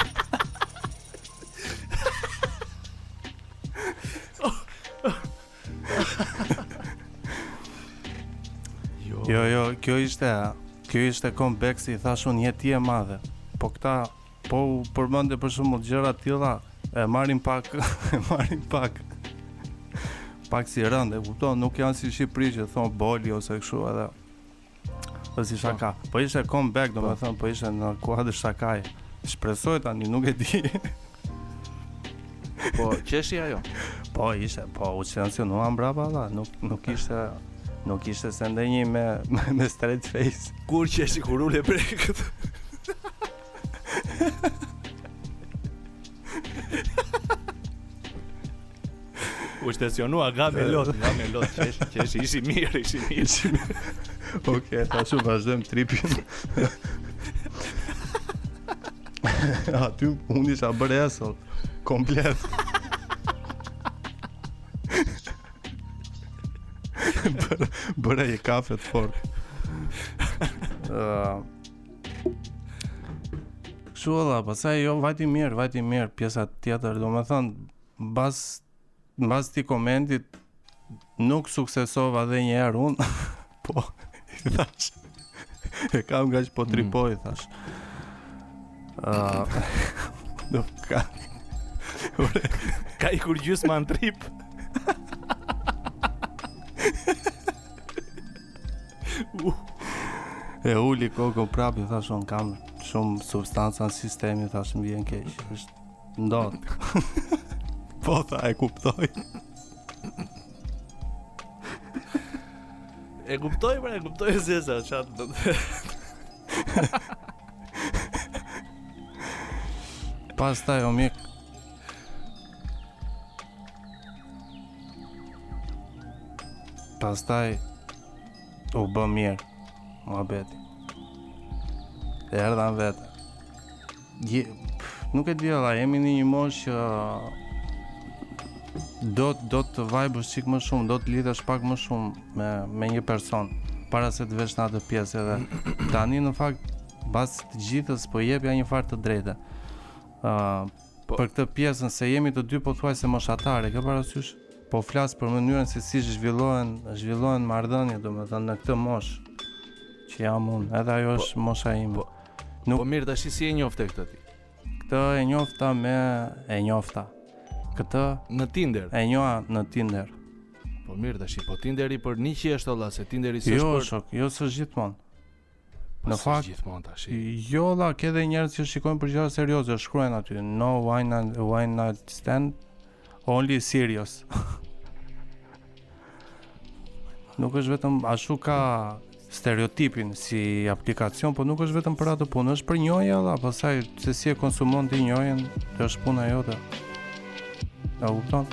B: jo. jo, jo, kjo ishte Kjo ishte comeback se i thashë unë je ti e madhe Po këta Po u përmende për shembull gjëra të tilla, e marrin pak, e marrin pak. Pak si rëndë, e kupton, nuk janë si Shqipëri që thonë boll ose kështu edhe. Po si shaka. Po, po ishte comeback, po. domethënë po ishte në kuadër shakaje. Shpresoj tani, nuk e di.
A: Po qeshi ajo.
B: Po ishte, po u sanksionuan mbrapa ata, nuk nuk ishte nuk ishte se ndonjë me me straight face.
A: Kur qeshi kur ule brekët. U shtesionu ama me lot, me lot, qesh, qesh, ishte mirë, ishte mirë.
B: Ishte mirë. Ok, tashi vazhdojmë tripin. Aty, unë isha bërë esëll, komplet. Bëra një kafe të fortë. Uh, Kështu edhe, pastaj jo, vajti mirë, vajti mirë, pjesa tjetër, domethënë, mbas, mbas atij komentit, nuk suksesova dhe një herë unë, po, i thashë, e kam ngaqë po tripoj, i mm. thashë. Uh, do, ka,
A: ure, ka ikur gjysma në trip.
B: E uli kokën prapë i thashë unë kam shumë substanca në sistem i thashë më vjen keq. Është e ndotë. po tha e kuptoj.
A: e kuptoj, pra, e kuptoj se sa çat do.
B: Pastaj o mik, Pastaj u bë mirë muhabeti. Erdhan vetë. Gjë, nuk e di vlla, jemi në një moshë që do të do ta vajbësh çik më shumë, do të lidhesh pak më shumë me me një person para se të vesh në atë pjesë edhe tani në fakt pas së gjithës po i jepja një farë të drejte. ë
A: uh,
B: Për këtë pjesën se jemi të dy pothuajse moshatarë, e ke parasysh? Po flas për mënyrën se si zhvillohen, zhvillohen marrëdhëniet, domethënë në këtë moshë që jam unë, edhe ajo
A: po,
B: është mosha ime.
A: Po,
B: Nuk...
A: po mirë tash si e njofte këtë ti?
B: Këtë e njofta me e njofta. Këtë
A: në Tinder.
B: E njoha në Tinder.
A: Po mirë tash, po Tinderi për një qi është o vlla, se Tinderi s'është
B: jo,
A: për Jo,
B: shok, jo s'është gjithmonë. Në fakt,
A: gjithmonë tash.
B: Jo, vlla, ke edhe njerëz që shikojnë për gjëra serioze, shkruajnë aty, no one no one night stand, only serious. nuk është vetëm ashtu ka stereotipin si aplikacion, po nuk është vetëm për atë punë, është për njohje dhe pastaj se si e konsumon ti njohjen, është puna jote. A kupton?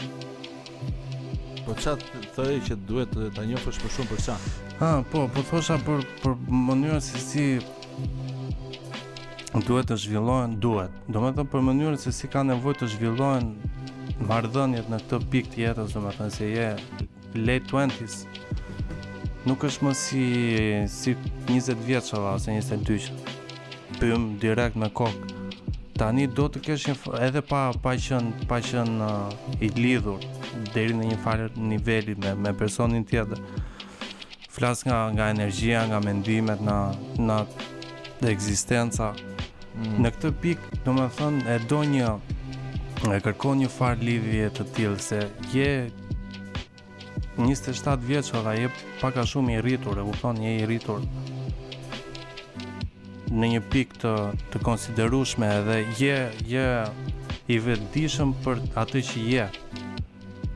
A: Po ça thoje që duhet ta njohësh më shumë për ça?
B: Ha, po, po thosha për për mënyrën se si duhet të zhvillohen, duhet. Domethënë për mënyrën se si ka nevojë të zhvillohen marrëdhëniet në këtë pikë të jetës, domethënë se je late 20s. Nuk është më si si 20 vjeç a va ose 22. Biem direkt me kokë. Tani do të kesh një edhe pa pa qen pa qen uh, i lidhur deri në një farë niveli me me personin tjetër. Flas nga nga energjia, nga mendimet, nga nga ekzistenca.
A: Mm.
B: Në këtë pikë, domethënë e do një e kërkon një farë lidhje të tillë se je Njëzet e shtatë vjeç dhe je pak a shumë i rritur, e kupton, je i rritur në një pikë të të konsiderueshme dhe je je i vetëdijshëm për atë që je.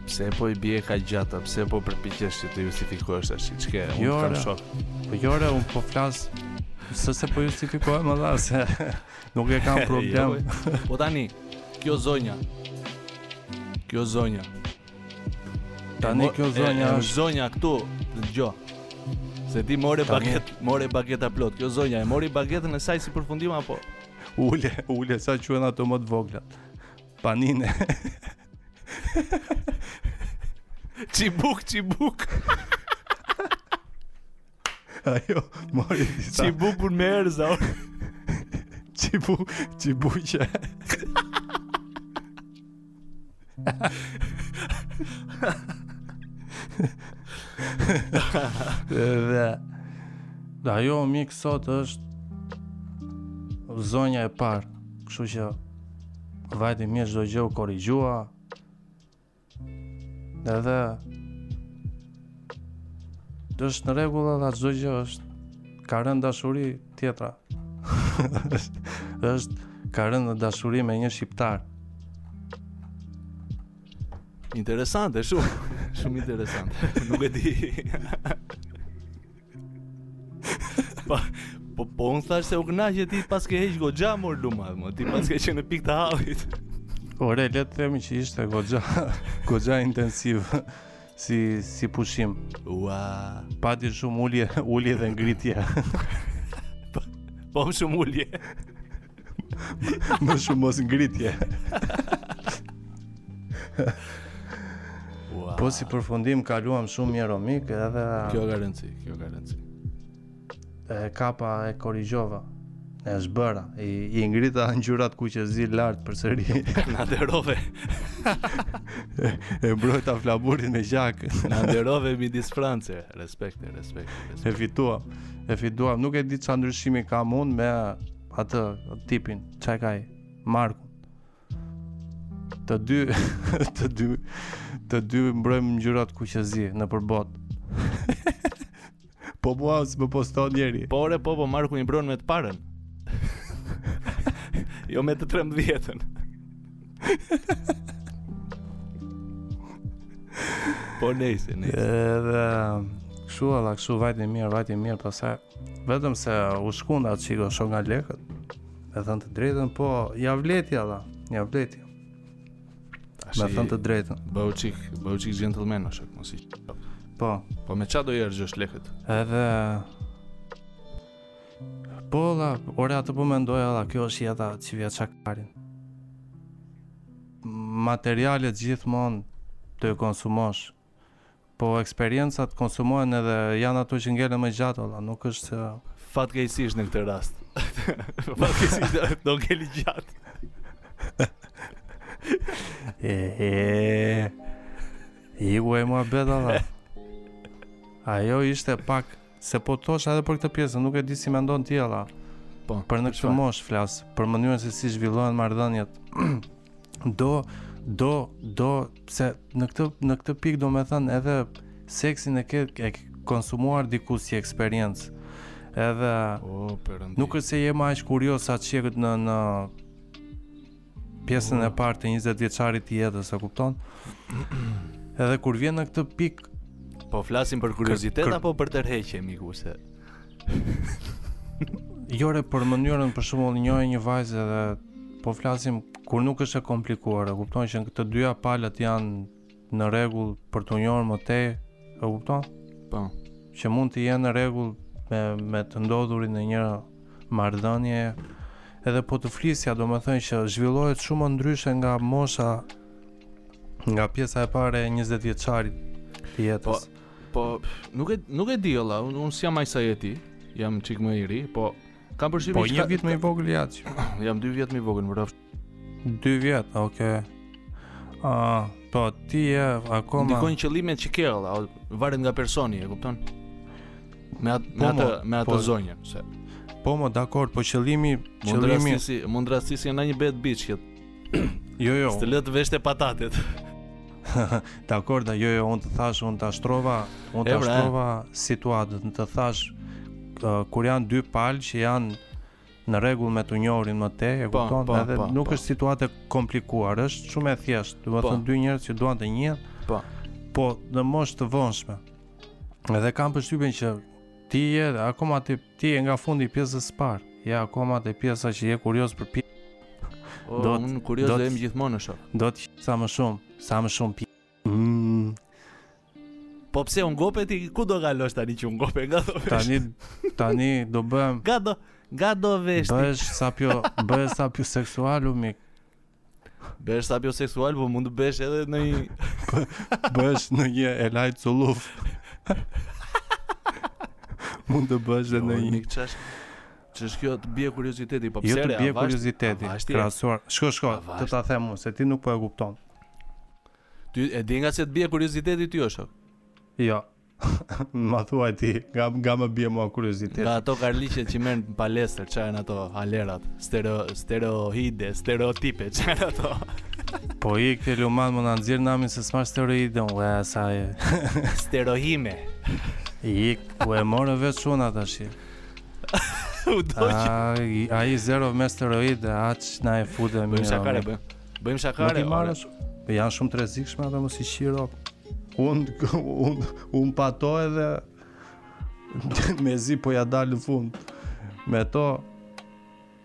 A: Pse po i bie ka gjata, pse po përpiqesh të justifikohesh tash çka ke? Unë
B: jo,
A: kam shok.
B: Po jo, ore, unë po flas se s'po justifikohem edhe se nuk e kam
A: jo, problem. po tani, kjo zonja. Kjo zonja.
B: Tani kjo zonja është
A: zonja këtu, dëgjo. Se ti more baget, more bageta plot. Kjo zonja e mori bagetën e saj si përfundim apo?
B: Ule, ule ça quhen ato më të vogla. Panine.
A: Çibuk, çibuk.
B: Ajo, mori disa.
A: Çi bukur me erza. Çi
B: bu, çi buqe. Dhe Dhe ajo mik sot është Zonja e parë Kështu që Vajti mirë çdo gjë u korrigjua Edhe Dhe është në rregull edhe çdo gjë është ka rënë dashuri tjetra. është ka rënë dashuri me një shqiptar.
A: Interesante, shumë, shumë interesante. Nuk e di. Po, po, po unë thashë se u kënaqe ti paske heq goxha mor luma, mo ti paske qenë në pikë të hallit.
B: Ore, le të themi që ishte goxha, goxha intensiv si si pushim.
A: Ua,
B: pati shumë ulje, ulje dhe ngritje.
A: po, po shumë ulje.
B: Më shumë mos ngritje.
A: Wow.
B: Po si përfundim kaluam shumë mirë o mik edhe
A: Kjo ka rëndësi, kjo ka rëndësi.
B: E kapa e korrigjova. E zhbëra, i, i ngrita ngjyrat kuqezi lart përsëri
A: Na nderove
B: E mbrojta flamurin me gjak
A: Na nderove midis Francës Respekte, respekte, respekte E
B: fituam, e fituam Nuk e di ça ndryshimi kam unë me atë tipin, ça ka ai, Markun. Të dy, të dy, të dy mbrojmë ngjyrat kuqezi nëpër botë. po mua s'më poston njeri.
A: Po ore, po, po, Marku i mbron me të parën. jo me të trembëdhjetën. Po nejse, nejse.
B: Edhe kshu alla kshu vajti mirë, vajti mirë pastaj vetëm se u shkunda çikë o shok nga lekët. Me thënë të drejtën, po ja vlejti alla, ja vlejti. Me thënë të drejtën.
A: Bëu çik, bëu çik gentleman ose mos i.
B: Po,
A: po me çfarë do i harxhosh lekët?
B: Edhe Po la, ore atë po mendoj edhe, kjo është jeta që vja qakarin. Materialet gjithmonë të konsumohesh, po eksperiencat konsumohen edhe janë ato që ngelen më gjatë, la, nuk është se...
A: Fatkeqësisht në këtë rast. Fatkeqësisht do ngelë gjatë.
B: e, e, iku e mua beda, la. Ajo ishte pak Se po thosha edhe për këtë pjesë, nuk e di si mendon ti vlla.
A: Po.
B: Për në këtë mosh flas, për mënyrën se si zhvillohen marrëdhëniet. do do do se në këtë në këtë pikë domethënë edhe seksin e ke e konsumuar diku si eksperiencë. Edhe
A: oh,
B: nuk është se jem aq kurioz sa ç'je kur në në pjesën e parë të 20 vjeçarit të jetës, e kupton? Edhe kur vjen në këtë pikë
A: Po flasim për kuriozitet apo për tërheqje miku se.
B: Jore për mënyrën për shembull njoh një vajzë edhe po flasim kur nuk është e komplikuar, e kupton që të dyja palët janë në rregull për t'u njohur më tej, e kupton?
A: Po.
B: Që mund të jenë në rregull me me të ndodhurin në një marrëdhënie. Edhe po të flisja, domethënë që zhvillohet shumë ndryshe nga mosha nga pjesa e parë e 20 vjeçarit të jetës.
A: Po, po nuk e nuk e di o vlla, unë un s'jam aq sa je ti, jam çik më i ri, po kam përshtypjen
B: po,
A: se
B: Po
A: një
B: vit më i vogël ja.
A: Jam dy vjet më i vogël, bro.
B: 2 vjet, oke. Okay. Ah, po ti je akoma
A: Ndikojnë qëllimet që ke o vlla, varet nga personi, e kupton? Me atë
B: po,
A: me
B: atë
A: me atë
B: po,
A: zonjën, se.
B: Po mo, dakor, po qëllimi, qëllimi
A: mund rastisësh në një bad bitch që
B: Jo, jo.
A: S'të lë të veshësh patatet.
B: Dakor, da jo, jo, unë të thash, unë ta shtrova, unë
A: ta
B: shtrova situatën, unë të thash, uh, kur janë dy palë që janë në rregull me të njohurin më tej, e
A: po,
B: kupton?
A: Po,
B: edhe
A: po,
B: nuk
A: po.
B: është situatë e komplikuar, është shumë e thjeshtë. Domethënë
A: po.
B: dy njerëz që duan të njihen.
A: Po.
B: Po në moshë të vonshme. Edhe kam përshtypjen që ti je akoma ti ti je nga fundi i pjesës së parë. Je akoma te pjesa që je kurioz për pi.
A: O kurioz jam gjithmonë shoku.
B: Do ti sa më shumë, sa më shumë pi. Mm.
A: Po pse unë gope ti ku do galosh tani që unë gope nga do vesh?
B: Tani tani do bëhem.
A: Nga do nga do vesh?
B: Bëhesh sapio, bëhesh sapioseksual o mik.
A: Bëhesh sapioseksual, po mund të bëhesh edhe në një
B: bëhesh në një elaj culluf. mund të bëhesh edhe
A: jo, në
B: një.
A: Mik çash. Ç'është kjo të bie kurioziteti, po pse?
B: Jo të bie kurioziteti. Krahasuar. Shko, shko, të ta them unë se ti nuk po e kupton.
A: Ti e di nga se të bie kurioziteti ty është.
B: Jo. Ma thuaj ti, nga, nga më bie mua kurioziteti
A: Nga ato karllëqet që merr në palestër, që janë ato alerat Stereo, Steroide, stereotipe, që janë ato
B: Po ik të lutem më më nxirre namin se s'marr steroide Unë dhe asaj
A: Sterohime
B: Ik ti, po e more vetë shuna të shirë
A: U
B: doqë. Ai ai zë ro me steroide aq na e fute më.
A: Bëjmë shaka
B: ore,
A: bë. Bëjmë
B: shaka
A: ore.
B: Nuk i marrësh. Po janë shumë të rrezikshme ato mos i qiro. Unë unë unë pa ato edhe mezi po ia dal në fund. Me to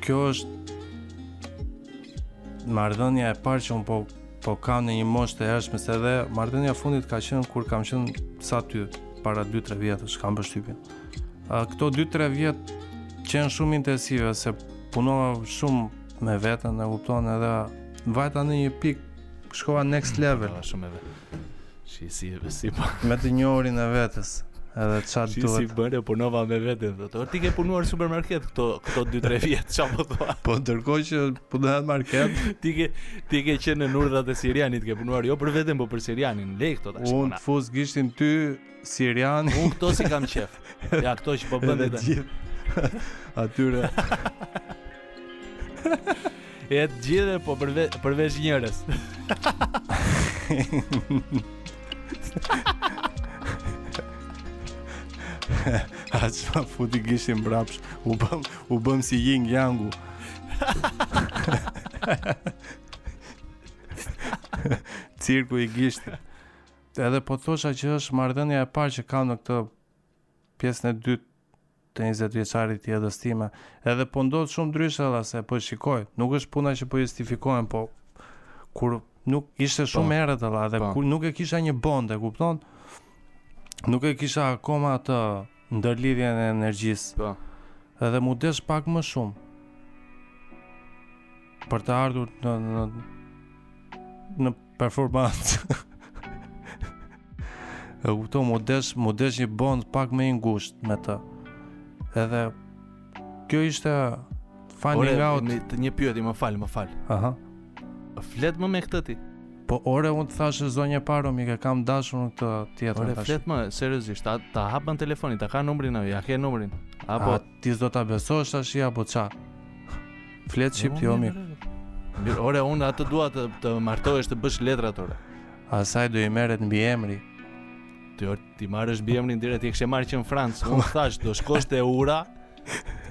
B: Kjo është marrëdhënia e parë që unë po po kam në një moshë të hershme se edhe marrëdhënia e fundit ka qenë kur kam qenë sa ty para 2-3 vjetësh kam përshtypjen. Uh, këto 2-3 vjet qenë shumë intensive se punova shumë me veten, e kupton edhe vajta në një pikë shkova next level.
A: shumë e Si si si po. Po.
B: Me të njohurin e vetes. Edhe ça
A: të duhet. Si
B: si
A: bëre punova me veten thotë. Ti ke punuar në supermarket këto këto 2-3 vjet, çfarë po thua?
B: Po ndërkohë që punoj në market,
A: ti ke ti ke qenë në urdhrat e Sirianit, ke punuar jo për veten, po për Sirianin. Lëri këto tashi.
B: Unë ta fus gishtin ty Siriani.
A: Unë këto s'i kam qejf. Ja këto që po bën
B: edhe gjithë. Atyre.
A: e të gjithë po përve, përveç njërës.
B: Aq ma futi gishtin mbrapsht U bëm, u bëm si jing jangu Cirku i gishtit Edhe po thosha që është marrëdhënia e parë që kam në këtë pjesën e dytë të njëzetvjeçarit të jetës time. Edhe po ndodh shumë ndryshe edhe e po shikoj. Nuk është puna që po justifikohem, po kur nuk ishte po, shumë po, herët edhe dhe
A: po.
B: kur nuk e kisha një bond, e kupton? Nuk e kisha akoma atë ndërlidhjen e energjisë.
A: Po.
B: Edhe m'u desh pak më shumë. Për të ardhur në në në performancë. E kupton, m'u desh, m'u desh një bond pak më i ngushtë me të. Edhe, kjo ishte finding
A: ore,
B: out.
A: Ore, të një pyetje, më fal, më fal.
B: Aha.
A: Flet më me këtë ti.
B: Po ore unë të thashë zonja parë mike, kam dashur në këtë tjetër
A: Ore flet më, seriozisht, ta, ta hap në telefon, ta ka numrin ajo, ia ke numrin Apo,
B: Ti s'do ta besosh tashi apo ça? Flet shqip ti o mik.
A: Mirë, ore, unë atë dua, të të martohesh të bësh letrat ore.
B: Asaj do i merret mbiemri.
A: Ti or, ti marrësh mbiemrin direkt, ti e kishe marrë që në Francë. Unë thash do shkosh te ura,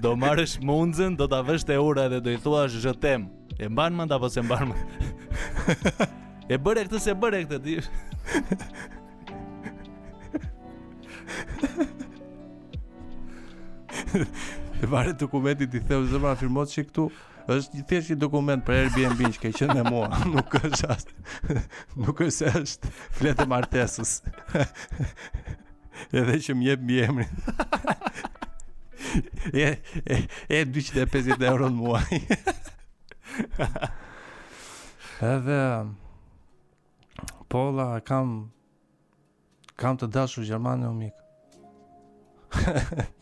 A: do marrësh mundzën, do ta vësh te ura dhe do i thuash je t'aime. E mban mend apo s'e mban mend? e bëre këtë s'e bëre këtë ti.
B: Ti hajde dokumentin i the u bë ma firmos që këtu është një thjesht një dokument për Airbnb që ke qenë me mua, nuk është as nuk është se është fletë martese. Edhe që më jep mbiemrin. e e, e 250 euro në muaj. Edhe po e kam Kam të dashur gjermane o mik.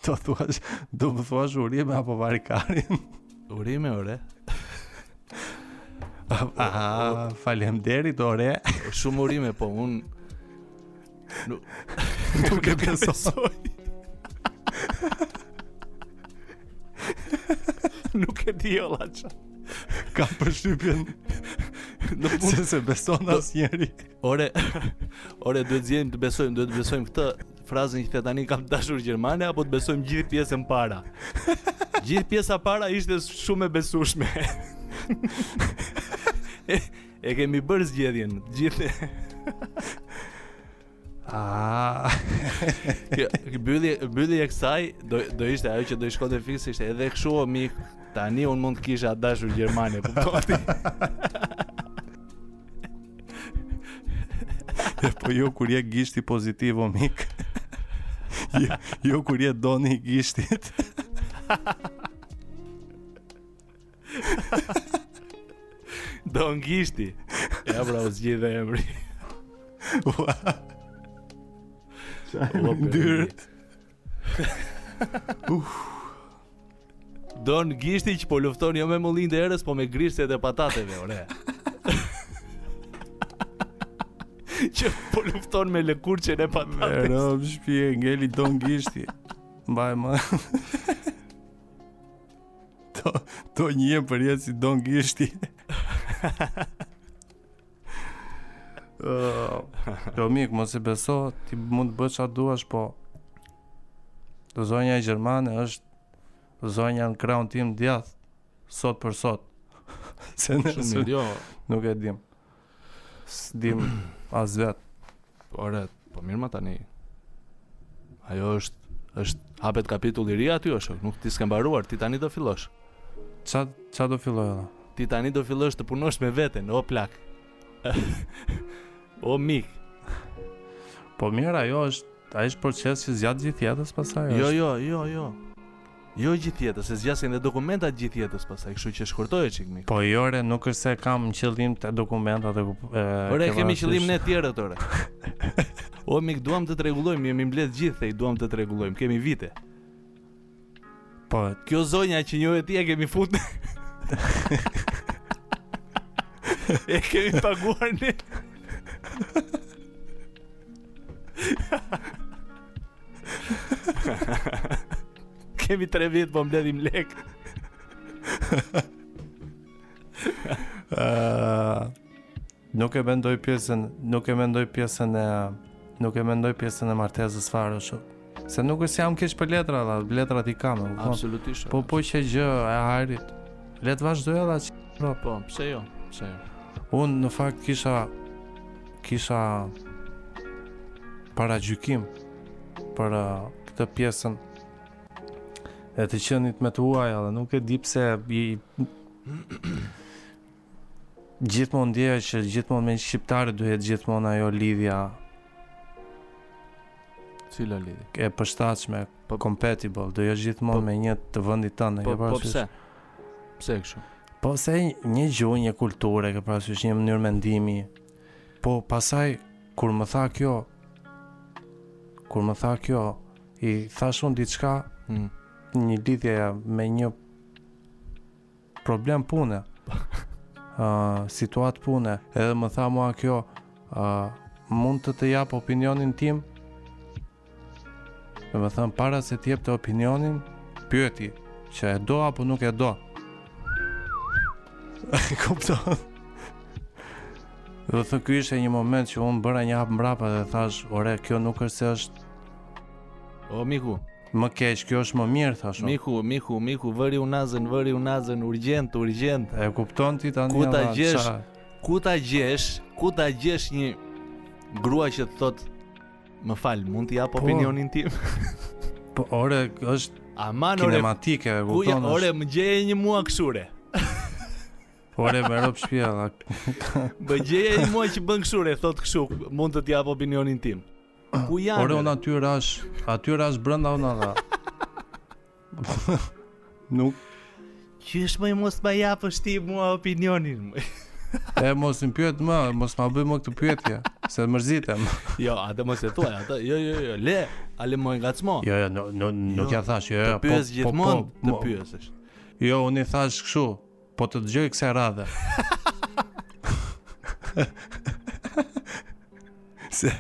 B: do thua, do më thuash urime apo vari karin?
A: urime ore.
B: Aha, faleminderit ore.
A: Shumë urime po un nuk
B: nuk e besoj.
A: nuk e di o lla çfarë.
B: Kam përshtypjen.
A: Nuk mund
B: të se beson asnjeri.
A: Ore, ore duhet të zgjedhim të besojmë, duhet të besojmë këtë frazën që the tani kam të dashur gjermane apo të besojmë gjithë pjesën para. Gjithë pjesa para ishte shumë e besueshme. e, e kemi bërë zgjedhjen, gjithë.
B: Ah.
A: Kjo mbyllja mbyllja e kësaj do do ishte ajo që do i shkonte fiks ishte edhe kështu o mik. Tani un mund të kisha të dashur gjermane, kuptoni?
B: po jo kur je gishti pozitiv o mik. jo, jo kur je doni i gishtit.
A: Don gishti. Ja pra u zgjidh emri. Ua.
B: Sa e më Uff.
A: Don gishti që po lufton jo me mullinjtë e erës, po me grishtet e patateve, ore. që po lufton me lëkurçën e patates.
B: Ero, shpje, ngeli don gishti. Mbaj më. do, do njihem për jetë si don gishti. Jo mik, mos e beso, ti mund të bësh çfarë duash, po zonja gjermane është zonja në krahun tim të djathtë sot për sot. Se
A: ne jo.
B: nuk e dim. S'dim as vet.
A: Ore, po mirë ma tani. Ajo është është hapet kapitulli i ri aty është, nuk ti s'ke mbaruar, ti tani do fillosh.
B: Ça ça do filloj edhe?
A: Ti tani do fillosh të punosh me veten, o plak. o mik.
B: Po mirë, ajo është, ai është proces që zgjat gjithë jetën pastaj.
A: Jo, jo, jo, jo. Jo gjithë jetës, se zgjasin dhe dokumentat gjithë jetës pastaj, kështu që shkurtoje çik miku.
B: Po jo ore, nuk është se kam qëllim te dokumentat e
A: Ore, kemi qëllim ne të tjerët ore. O mik, duam të të rregullojmë, jemi mbledh gjithë te, duam të të rregullojmë, kemi vite.
B: Po,
A: kjo zonja që njohe ti e kemi fut. e kemi paguar ne. Kemi tre vjet po mbledhim lek
B: uh, Nuk e mendoj pjesën Nuk e mendoj pjesën e Nuk e mendoj pjesën e martesës fare shumë Se nuk është se jam keq për letra dhe Letrat i kam po.
A: Absolutisht
B: Po po qe gjë e hajrit Le të vazhdojë edhe që
A: Po, pse jo, pse jo
B: Unë në fakt kisha kisha paragjykim për uh, këtë pjesën e të qenit me të huaj, dhe nuk e di pse i gjithmonë ndjeja që gjithmonë me shqiptaret do jetë gjithmonë ajo lidhja
A: Cila lidhje?
B: E përshtatshme,
A: po
B: compatible, do jesh gjithmonë
A: po-
B: me një të vendit tënd,
A: po,
B: e
A: ke
B: parasysh?
A: Po pse? Pse kështu?
B: Po se një gjuhë, një kulturë, e ke parasysh një mënyrë mendimi, Po pastaj kur më tha kjo kur më tha kjo i thashë unë diçka
A: mm.
B: në lidhje me një problem pune uh, situatë pune edhe më tha mua kjo uh, mund të të jap opinionin tim Domethënë, para se të jepte opinionin, pyeti, që e do apo nuk e do. Kupton? Domethënë, ky ishte një moment që unë bëra një hap mbrapa dhe thashë, ore, kjo nuk është se është...
A: O, miku.
B: Më keq, kjo është më mirë, thashë.
A: Miku, miku, miku, vëri unazën, vëri unazën, urgjent, urgjent.
B: E kupton ti tani
A: ku ta gjesh? Ku ta gjesh? Ku ta gjesh një grua që të thotë Më fal, mund të jap
B: po.
A: opinionin tim.
B: po ore, është
A: Aman,
B: kinematike, e kupton.
A: Ore, më gjeje një mua kështu
B: re. Ore, më rop shpia.
A: Më gjeje një mua që bën kështu re, thotë kështu, mund të t'jap opinionin tim. Ku janë?
B: Ore, unë aty rashë, aty rashë brënda unë ia dhashë. Nuk
A: Qysh më mos ma japësh ti mua opinionin më.
B: E mos më pyet më, mos ma bëj më këtë pyetje, se mërzitem.
A: Jo, atë mos e thuaj, atë. Jo, jo, jo, le. Hajde më ngacmo.
B: Jo, jo, nuk nuk nuk
A: ia
B: thashë, jo, jo.
A: Të
B: po-
A: pyes po- gjithmonë, po- të
B: mo-
A: pyesësh.
B: Jo, unë i thashë kështu. Po të dëgjoj kësaj radhe. Se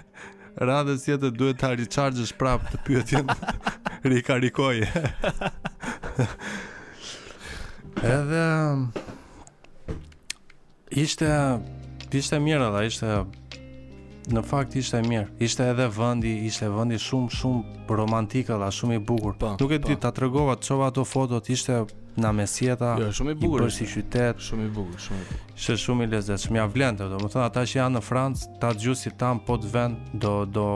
B: radhës tjetër duhet ta rechargesh prapë të pyetjen. Rikarikoj. Edhe um, ishte ishte mirë edhe ishte Në fakt ishte mirë. Ishte edhe vendi, ishte vendi shumë shumë romantik edhe shumë i bukur.
A: Pa, po,
B: Nuk e
A: po.
B: di, ta tregova, të çova ato fotot, ishte nga mesjeta.
A: Jo, shumë i bukur.
B: Për si qytet,
A: shumë i bukur, shumë i bukur.
B: Ishte shumë i lezetshëm. Ja vlen të, domethënë ata që janë në Francë, te dëgjuesit tanë po të venë do do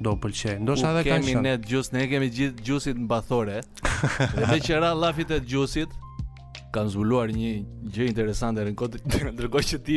B: do pëlqejë. Ndoshta edhe kanë.
A: Kemi ne dëgjues, ne kemi gjithë dëgjuesit mbathore. Dhe meqë ra llafi te dëgjuesit kam zbuluar një gjë interesante rreth kot, ndërkohë që ti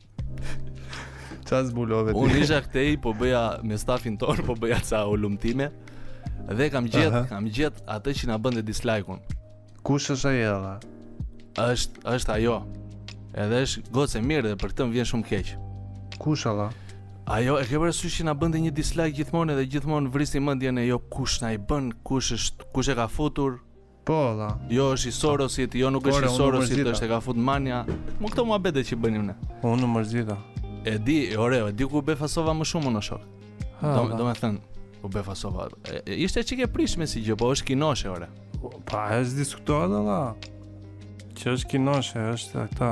B: Ça zbulove ti?
A: Unë isha këtej, po bëja me stafin tonë, po bëja ca hulumtime Dhe kam gjet,
B: Aha.
A: kam gjet atë që na bënte dislike-un
B: Kush është ai vlla?
A: është, është ajo Edhe është gocë e mirë dhe për këtë më vjen shumë keq
B: Kush vlla?
A: Ajo e ke parasysh që na bënte një dislike gjithmonë edhe gjithmonë vrisnim mendjen e jo kush na i bën, kush është, kush e ka futur,
B: Po vlla.
A: Jo është i Sorosit, jo nuk është i Sorosit, është e ka fut manja. Mu këto muhabete që bënim ne.
B: Po unë u mërzita.
A: E di, e ore, e di që u befasova më shumë në shok. Domethënë, u befasova. Ishte çik e pritshme si gjë, po është kinoshe ore.
B: Pa as diskutuar vlla. Që është kinoshe, është këta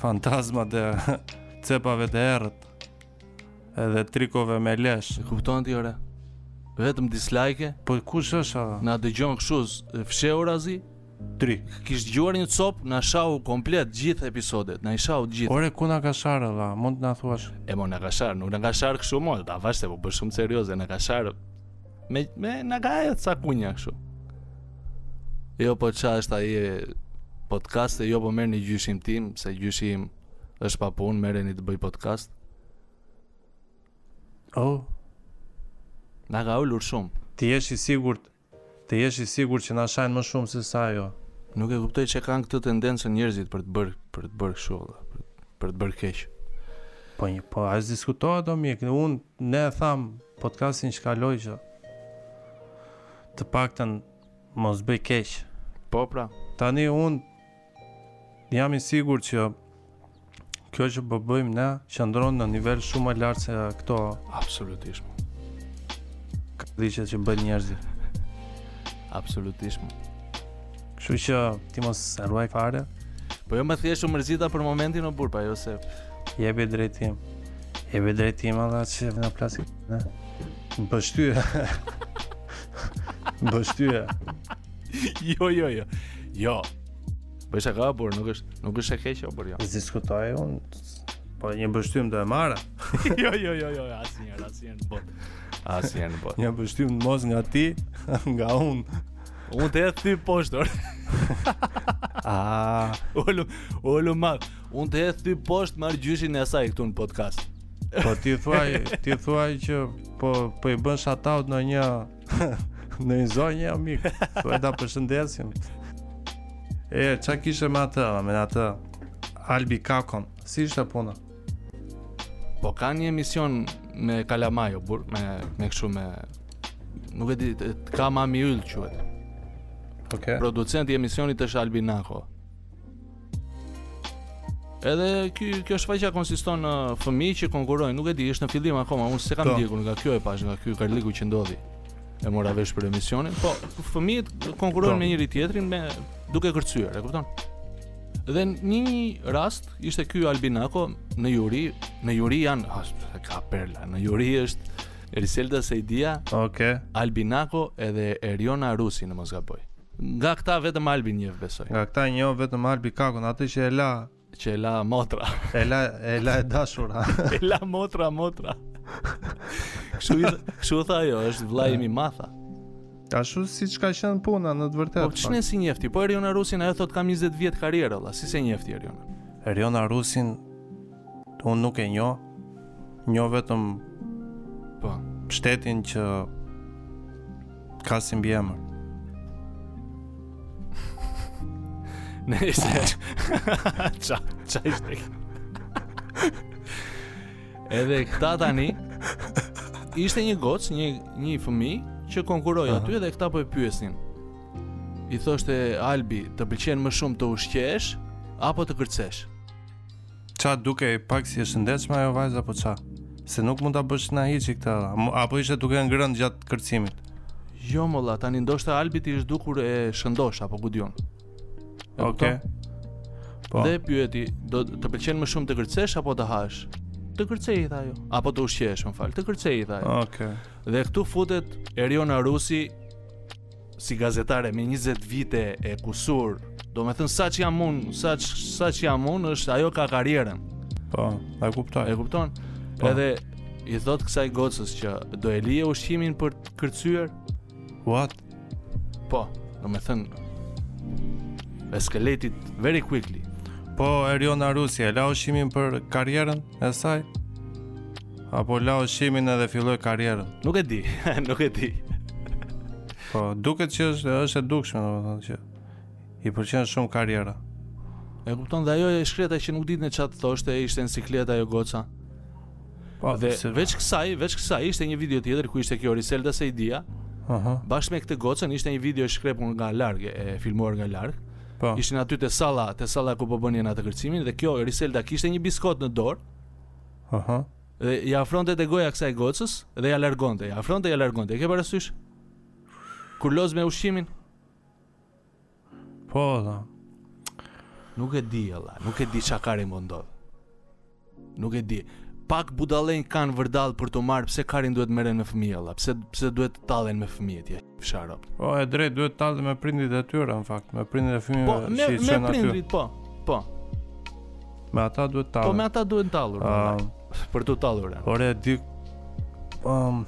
B: fantazmat e cepave të errët. Edhe trikove me lesh.
A: E kupton ti ore? Vetëm dislike?
B: Po kush është ajo?
A: Na dëgjon kështu fshehurazi?
B: Tri.
A: Kish dëgjuar një copë, na shau komplet gjithë episodet, na i shau gjithë.
B: Ore ku na ka sharë vlla, mund të na thuash?
A: E mo na ka sharë, nuk na ka sharë kështu mo, dalë avash se po e bën shumë serioze, na ka sharë me me na ka hedh ca kunja kështu. Jo po ça është ai podcast e jo po merrni gjyshin tim, se gjyshi im Është pa punë, merreni të bëj podcast.
B: Oh,
A: Na ka ulur shumë.
B: të jesh i sigurt, të jesh i sigurt që na shajnë më shumë se sa ajo.
A: Nuk e kuptoj ç'e kanë këtë tendencën njerëzit për të bërë për të bërë kështu, vlla, për, për të bërë keq.
B: Po një, po as diskutohet o mik, unë ne e thamë podcastin që kaloj që të paktën mos bëj keq.
A: Po pra,
B: Tani unë Jam i sigurt që kjo që po bëjmë ne qëndron në nivel shumë më lart se këto
A: absolutisht.
B: Kërdiqet që bëjnë njerëzit.
A: Absolutisht.
B: Kështu që ti mos e rruaj fare.
A: Po jo mo thjesht u mërzita për momentin o burrë, pa jo se
B: jepi drejtim. Jepi drejtim edhe që në plasi. Ne. Bështyja. Bështyja.
A: jo, jo, jo. Jo. Po është ka por nuk është nuk është e keq apo jo.
B: Diskutoj unë po një pështym do e marr.
A: jo, jo, jo, jo, asnjë, asnjë në botë. Asnjë në botë.
B: Një pështym në mos nga ti, nga unë.
A: Unë të hedh ty poshtë.
B: Ah,
A: ulu, ulu Mat. Unë të hedh ty poshtë marr gjyshin e asaj këtu në podcast.
B: Po ti thuaj, ti thuaj që po po i bën shoutout në një Në një zonjë jam mik. Po ta përshëndesim. E ça kishe me atë, me atë Albi Kakon. Si ishte puna?
A: Po ka një emision me Kalamajo, bur, me me kështu me nuk e di, ka Mami Yll quhet.
B: Okej.
A: Producenti i emisionit është Albi Nako. Edhe ky kjo shfaqja konsiston në fëmijë që konkurrojnë, nuk e di, është në fillim akoma, unë s'e kam ndjekur nga kjo e pashë nga ky karlliku që ndodhi. E mora vesh për emisionin. Po, fëmijët konkurrojnë me njëri-tjetrin me duke kërcyer, e kupton? Dhe një rast ishte ky Albi Nako në juri, në juri janë, ha, ka perla, në juri është Iriselda Sejdia,
B: okay.
A: Albi Nako edhe Eriona Rusi në mos gaboj. Nga këta vetëm Albin njeh besoj.
B: Nga këta njoh vetëm Albi Kakun, atë që e la,
A: Që e la motra.
B: e la, e la e dashura.
A: e la motra, motra. Kështu i th- kështu tha ajo, është vëllai im i madh,
B: tha. Ashtu siç ka qenë puna në të vërtetë.
A: Po ç'ne, si s'e njef ti? Po Eriona Rusin ajo thotë kam 20 vjet karrierë valla, si s'e njef ti Eriona.
B: Eriona Rusin Unë nuk e njoh. Njoh vetëm
A: po
B: shtetin që ka si mbiemër.
A: Nëse ça ça ishte. Edhe këta tani ishte një gocë, një një fëmijë që
B: konkurroi
A: aty dhe këta po e pyesnin. I thoshte Albi, të pëlqen më shumë të ushqehesh apo të kërcesh?
B: Ça, dukej pak si e shëndetshme ajo vajza apo ça? Se nuk mund ta bësh nga hiçi këtë. Apo ishte duke ngrënë gjatë kërcimit.
A: Jo mo la, tani ndoshta Albit i është dukur e shëndosh apo ku di un.
B: Okej.
A: Okay.
B: Po.
A: Dhe e pyeti, të pëlqen më shumë të kërcesh apo të hash? Të kërcej tha ajo, apo të ushqehesh, më fal, të kërcej tha ajo.
B: Okej.
A: Dhe këtu futet Eriona Rusi Si gazetare me 20 vite e kusur, domethënë sa ç'jam unë, sa, sa ç'jam unë, është ajo ka karrierën.
B: Po, e kuptoj.
A: E kupton?
B: Po.
A: Edhe i thotë kësaj gocës që do e lije ushqimin për të kërcyer.
B: What?
A: Po, domethënë escalated very quickly.
B: Po, Eriona Rusi, e la ushqimin për karrierën? e saj apo la ushqimin edhe filloi karrierën.
A: Nuk e di, nuk e di.
B: Po, duket që është është e dukshme, domethënë që i pëlqen shumë karriera.
A: E kupton dhe ajo e shkreta që nuk dinte ça të thoshte e ishte në siklet ajo goca
B: po,
A: Dhe
B: se...
A: veç kësaj, veç kësaj ishte një video tjetër ku ishte kjo Riselda Sejdia
B: Aha.
A: Bashkë me këtë gocën ishte një video e shkrepur nga larg, e filmuar nga larg
B: Po.
A: Ishin aty te salla, te salla ku po bënin atë kërcimin dhe kjo Riselda kishte një biskotë në dorë.
B: Aha.
A: Dhe ia afronte te goja kësaj gocës dhe ia largonte, ia afronte ia largonte. E ke parasysh? Kur loz me ushqimin?
B: Po, da.
A: Nuk e di, alla, nuk e di ça karin po ndodh. Nuk e di. Pak budallenj kanë vërdall për t'u marrë pse karin duhet merren me fëmijë, alla, pse pse duhet të tallen me fëmijët ja fsharop.
B: Po e drejtë duhet të tallen me prindërit e tyre në fakt, me prindërit e fëmijëve po,
A: me,
B: si me
A: prindërit, po. Po.
B: Me ata duhet tallur.
A: Po me ata duhet tallur. Uh, për të tallur. Nuk
B: e di um,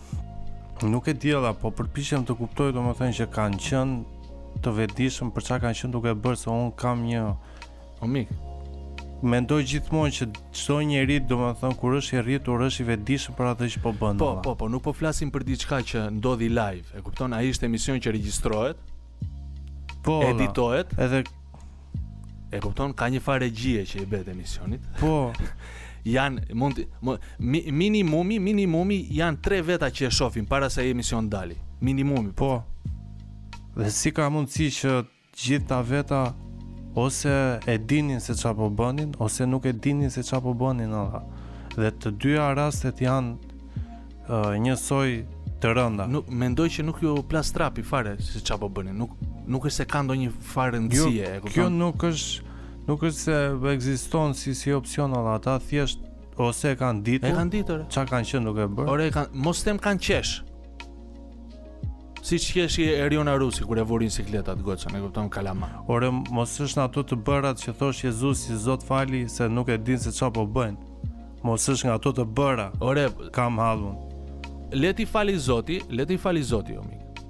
B: nuk e di alla, po përpiqem të kuptoj domethënë që kanë qenë të vetëdijshëm për çka kanë qenë duke bërë se unë kam një
A: O mik,
B: mendoj gjithmonë që çdo njeri, domethënë kur është i rritur, është i vetëdijshëm për atë që po bën.
A: Po, po, po, nuk po flasim për diçka që ndodhi live. E kupton, ai është emision që regjistrohet.
B: Po,
A: editohet.
B: Edhe
A: e kupton, ka një farë regjie që i bëhet emisionit.
B: Po.
A: Janë mund minimumi, minimumi janë tre veta që e shohin para se emisioni të dali. Minimumi. Po.
B: Dhe si ka mundësi që Gjithë ata veta ose e dinin se qa po bënin, ose nuk e dinin se ça po bënin ata. Dhe të dyja rastet janë uh, njësoj të rënda.
A: Nuk mendoj që nuk iu plas trapi fare se ça po bënin. Nuk nuk është se ka ndonjë farë rëndësie, jo,
B: e
A: kupton?
B: Kjo nuk është nuk është se ekziston si si opsion edhe ata thjesht ose e kanë ditur.
A: E kanë ditur.
B: Çka kanë qenë duke bërë?
A: Ore kanë mos them kanë qesh. Siç qeshi Eriona Rusi, kur e vuri në siklet atë gocën, e kupton kalama.
B: Ore, mos është nga ato të bërat që thosh Jezusi që Zot fali se nuk e dinë se ça po bëjnë. Mos është nga ato të bëra,
A: Ore,
B: kam hallin.
A: Le t'i fali Zoti, le t'i fali Zoti, o mik.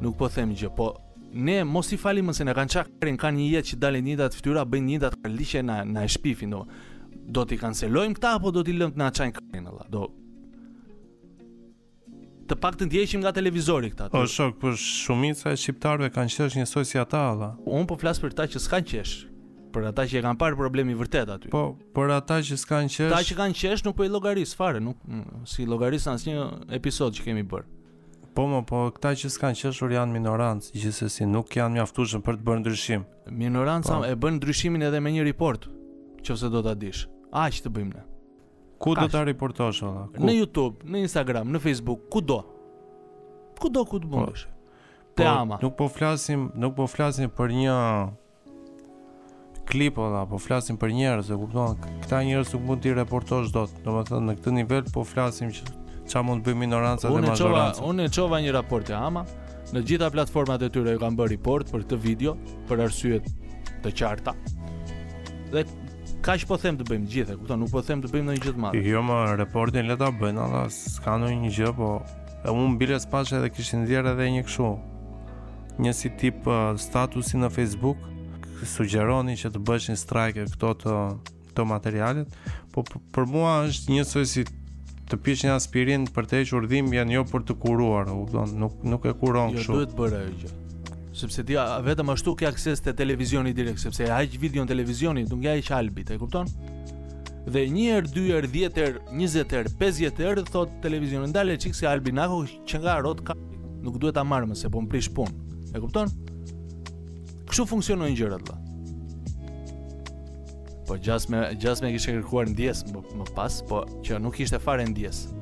A: Nuk po them gjë, po ne mos i falim se ne kanë ça karin kanë një jetë që dalin të njëjtat fytyra bëjnë të njëjtat liçe na na e shpifin do do t'i kancelojmë këta apo do t'i lëmë të na çajnë karin alla do Të paktën t'i heqim nga televizori këta.
B: O shok, po shumica e shqiptarëve kanë qesh njësoj si ata alla.
A: Unë po flas për këta që s'kanë qesh. Për ata që e kanë parë problemin vërtet aty.
B: Po, për ata që s'kanë qesh.
A: Ata që kanë qesh nuk po i llogaris fare, nuk s'i llogaris asnjë episod që kemi bërë.
B: Po më, po këta që s'kanë qeshur janë minorancë, gjithsesi nuk janë mjaftueshëm për të bërë ndryshim.
A: Minoranca
B: po
A: e bën ndryshimin edhe me një report, nëse do ta dish. Aq të bëjmë ne.
B: Ku do ta reportosh valla?
A: Në YouTube, në Instagram, në Facebook, kudo. Kudo ku të mundesh.
B: Po, te
A: AMA.
B: Nuk po flasim, nuk po flasim për një klip valla, po flasim për njerëz, e kupton? Këta njerëz nuk mund t'i reportosh dot. Domethënë në këtë nivel po flasim që ça mund të bëjë minoranca dhe mazhoranca.
A: Unë e çova, unë e çova një raport te AMA. Në të gjitha platformat e tyre i kam bërë report për këtë video për arsye të qarta. Dhe kaq po them të bëjmë të gjithë, e kupton, nuk po them të bëjmë ndonjë gjë të madhe.
B: Jo, më reportin le ta bëjnë ata, s'ka ndonjë gjë, po e unë biles pashë edhe kishin nxjerr edhe një kështu. Një si tip uh, statusi në Facebook, sugjeronin që të bëheshin strike këto të këto materialet, po për mua është njësoj si të pish një aspirinë për të hequr dhimbjen jo për të kuruar, kupton, nuk nuk e kuron
A: jo,
B: kështu.
A: Jo duhet bërë ajo gjë. Sepse ti vetëm ashtu ke akses te televizioni direkt, sepse e heq videon televizioni, do ngjajë që Albit, e kupton? Dhe një herë, dy herë, 10 herë, 20 herë, 50 herë thotë televizioni ndale çik se Albi Nako pirdh nga rrotka nuk duhet ta marr më se po m'prish punë. E kupton? Kështu funksionojnë gjërat valla. Po gjasme gjasme kishin kërkuar ndjesë më, më pas, po që nuk ishte fare ndjesë.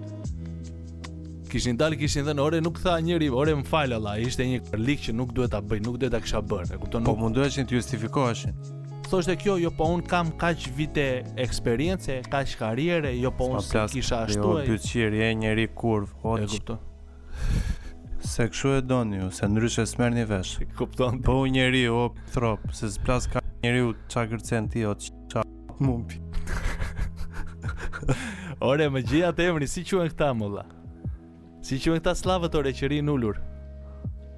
A: Kishin dalë, kishin thënë, "Ore, nuk tha njëri, ore, më fal Allah, ishte një karllik që nuk duhet ta bëj, nuk duhet ta kisha bërë." E kupton?
B: Po mundoheshin të justifikoheshin.
A: Thoshte kjo, jo po unë kam kaq vite eksperiencë, kaq karrierë, jo po
B: unë
A: s'e kisha ashtu.
B: Po
A: ty
B: të qiri, njeri kurvë, o
A: e kupton.
B: Se kështu e doni ju, se ndryshe s'merrni vesh.
A: E kupton?
B: Po u njeri, o trop, se s'i plas kari njeriu ça kërcen ti, o ça mumpi.
A: Ore, më gjej atë emrin, si quhen këta, molla? Si quhen këta sllavët, ore, që rrinë ulur?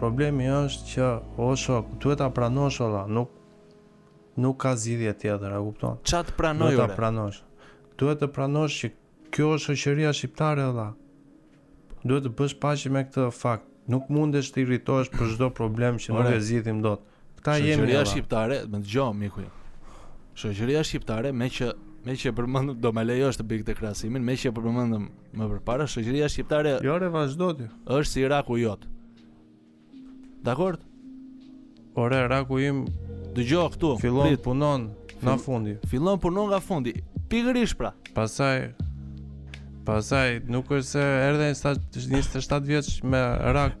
B: Problemi është që o shok duhet ta pranosh olla nuk nuk ka zgjidhje tjetër e kupton
A: Ça të pranoj
B: duhet ta
A: ore?
B: pranosh duhet të pranosh që kjo është shoqëria shqiptare olla duhet të bësh paqe me këtë fakt nuk mundesh të irritohesh për çdo problem që nuk
A: Ore.
B: e zgjidhim dot Këta jemi.
A: Shoqëria shqiptare, më dëgjo miku im. Shoqëria shqiptare meqë meqë e përmendëm do më lejosh të bëj këtë krahasimin, meqë e përmendëm më përpara shoqëria shqiptare.
B: Ore vazhdo ti.
A: Është si Iraku jot. Dakord?
B: Ore Iraku im
A: dëgjo këtu.
B: Fillon
A: prit.
B: punon nga fundi.
A: Fillon punon nga fundi. Pikërisht pra.
B: Pastaj Pastaj nuk është se erdhe 27 vjeç me rak.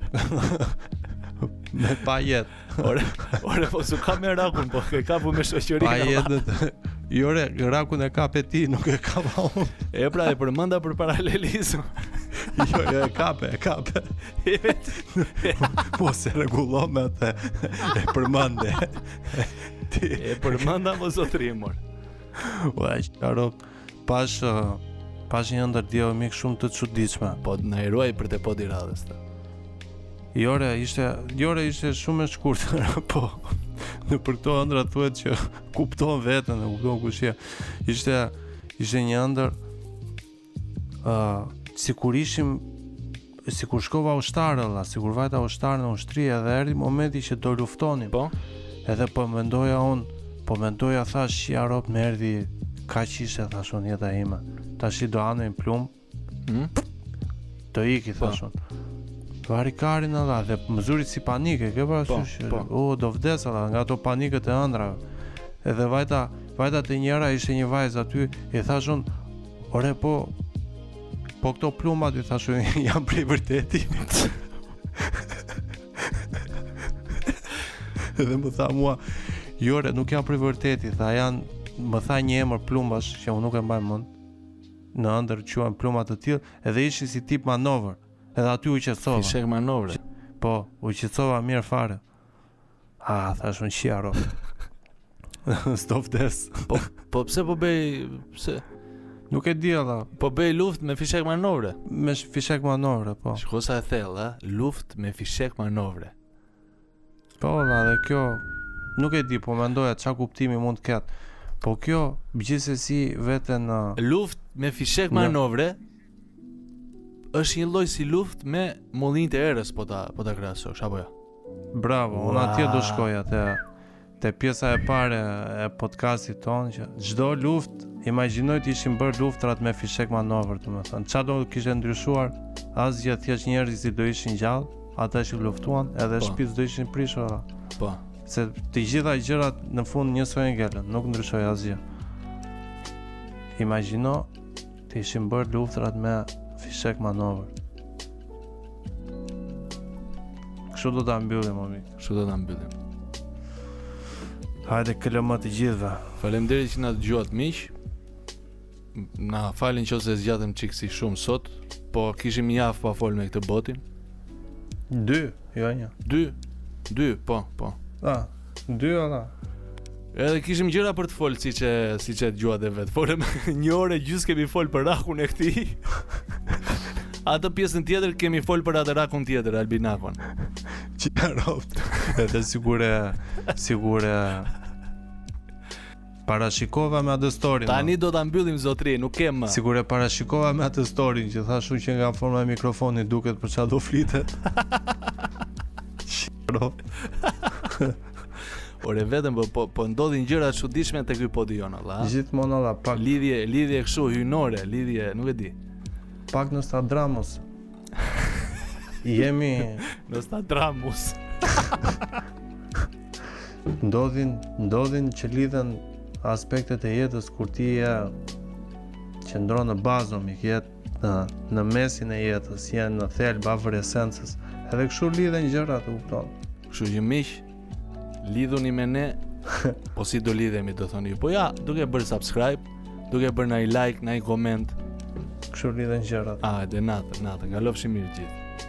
B: me pa jet.
A: Ore, ore po s'u kap me rakun, po e kapi me shoqërinë.
B: Pa jet. Jo re, rakun e kape ti, nuk e kapa unë.
A: E pra e përmenda për paralelizëm.
B: jo, jo, e kape, e kape. po se rregullon me atë. E përmende. ti
A: e përmenda mos zotrimor.
B: Ua, çfarë? Pashë pashë një ëndërr dje mik shumë të çuditshme.
A: Po na e ruaj për te podi i radhës. Jo
B: re ishte, jo re ishte shumë e shkurtër, po. Nëpër këto ëndrra thuhet që kupton veten, e kupton kush je. Ishte ishte një ëndërr ë uh, sikur ishim Sikur shkova ushtar o vlla, sikur vajta ushtar në ushtri edhe erdhi momenti që do luftonim.
A: Po.
B: Edhe po mendoja unë, po mendoja thashë qija robt më erdhi kaq ishte thashë unë jeta ime. Tashi do ha një plumb.
A: Mm.
B: Do iki
A: po.
B: thashë unë. Vari karin o vlla dhe më zuri si panike, ke pa
A: po, sysh. Po.
B: O do vdes o vlla nga ato panikët e ëndrrës. Edhe vajta, vajta te njëra ishte një vajzë aty, i thashë unë, "Ore po, Po këto plumbat i thashë unë janë prej vërteti. Edhe më tha mua, jo re, nuk janë prej vërteti, tha janë, më tha një emër plumbash që unë nuk e mbaj mend, në ëndërr quheshin plumba të tillë, edhe ishin si tip manovër, edhe aty u qetësova.
A: Fishekë manovre.
B: Po, u qetësova mirë fare. Ah, thashë unë qia robt. S'do vdes.
A: Po, po pse po bëj, pse?
B: Nuk e di ata.
A: Po bëj luftë me fishekë manovre.
B: Me fishekë manovre, po.
A: Shiko sa e thellë, ë? Luftë me fishekë manovre.
B: Po, vlla, dhe kjo, nuk e di, po mendoja ça kuptimi mund të ketë. Po kjo, gjithsesi vetëm...
A: Luftë me
B: fishekë
A: manovre, Është një lloj si luftë me mullinjtë e erës, po ta po ta krahasosh apo jo. Ja?
B: Bravo, unë atje do
A: shkoj
B: atë te pjesa e parë e podcastit tonë që çdo luftë imagjino të ishin bërë luftërat me fishekë manovre, domethënë çfarë do të kishte ndryshuar asgjë thjesht njerëzit do ishin gjallë, ata që luftuan edhe
A: po.
B: shtëpitë s'do ishin prishur.
A: Po.
B: Se të gjitha gjërat në fund njësoj ngelën, nuk ndryshoi asgjë. Imagjino Të ishin bërë luftërat me fishekë manovre. Kështu do ta mbyllim o mik.
A: Kështu do ta mbyllim.
B: Hajde klm të gjithëve.
A: Faleminderit që na dëgjuat miq. Na falni nëse u zgjatëm çik si shumë sot, po kishim një javë pa fol me këtë podin.
B: 2, jo një.
A: 2. 2, po, po.
B: Ah, Dy ata.
A: Dhe kishim gjëra për të fol siç e siç e dëgjuat edhe vetë. Folëm një orë e gjys kemi fol për rakun e këtij. Atë pjesën tjetër kemi fol për atë rakun tjetër Albinakon.
B: Çfarë? Edhe sigurisht, sigurisht. Parashikova me atë story.
A: Tani do ta mbyllim zotri, nuk kemi më.
B: Sigur e parashikova me atë story që thashë që nga forma e mikrofonit duket për çfarë do flitet. Shiro.
A: Ore vetëm po po, po ndodhin gjëra të çuditshme te ky podi jonë valla.
B: Gjithmonë valla pak
A: lidhje, lidhje kështu hyjnore, lidhje, nuk e di.
B: Pak në sta dramos. Jemi
A: në sta dramos.
B: Ndodhin, ndodhin që lidhen aspektet e jetës kur ti je, qëndron në bazë në jetë në, në mesin e jetës, je në thelb, afër esencës, edhe këshu lidhen gjërat, kupton.
A: Këshu që miq, lidhuni me ne, po si do lidhemi, do thoni, po ja, duke bërë subscribe, duke bërë nai like, nai koment,
B: këshu lidhen gjërat.
A: Hajde natën, natën, ja kalofshi mirë gjithë.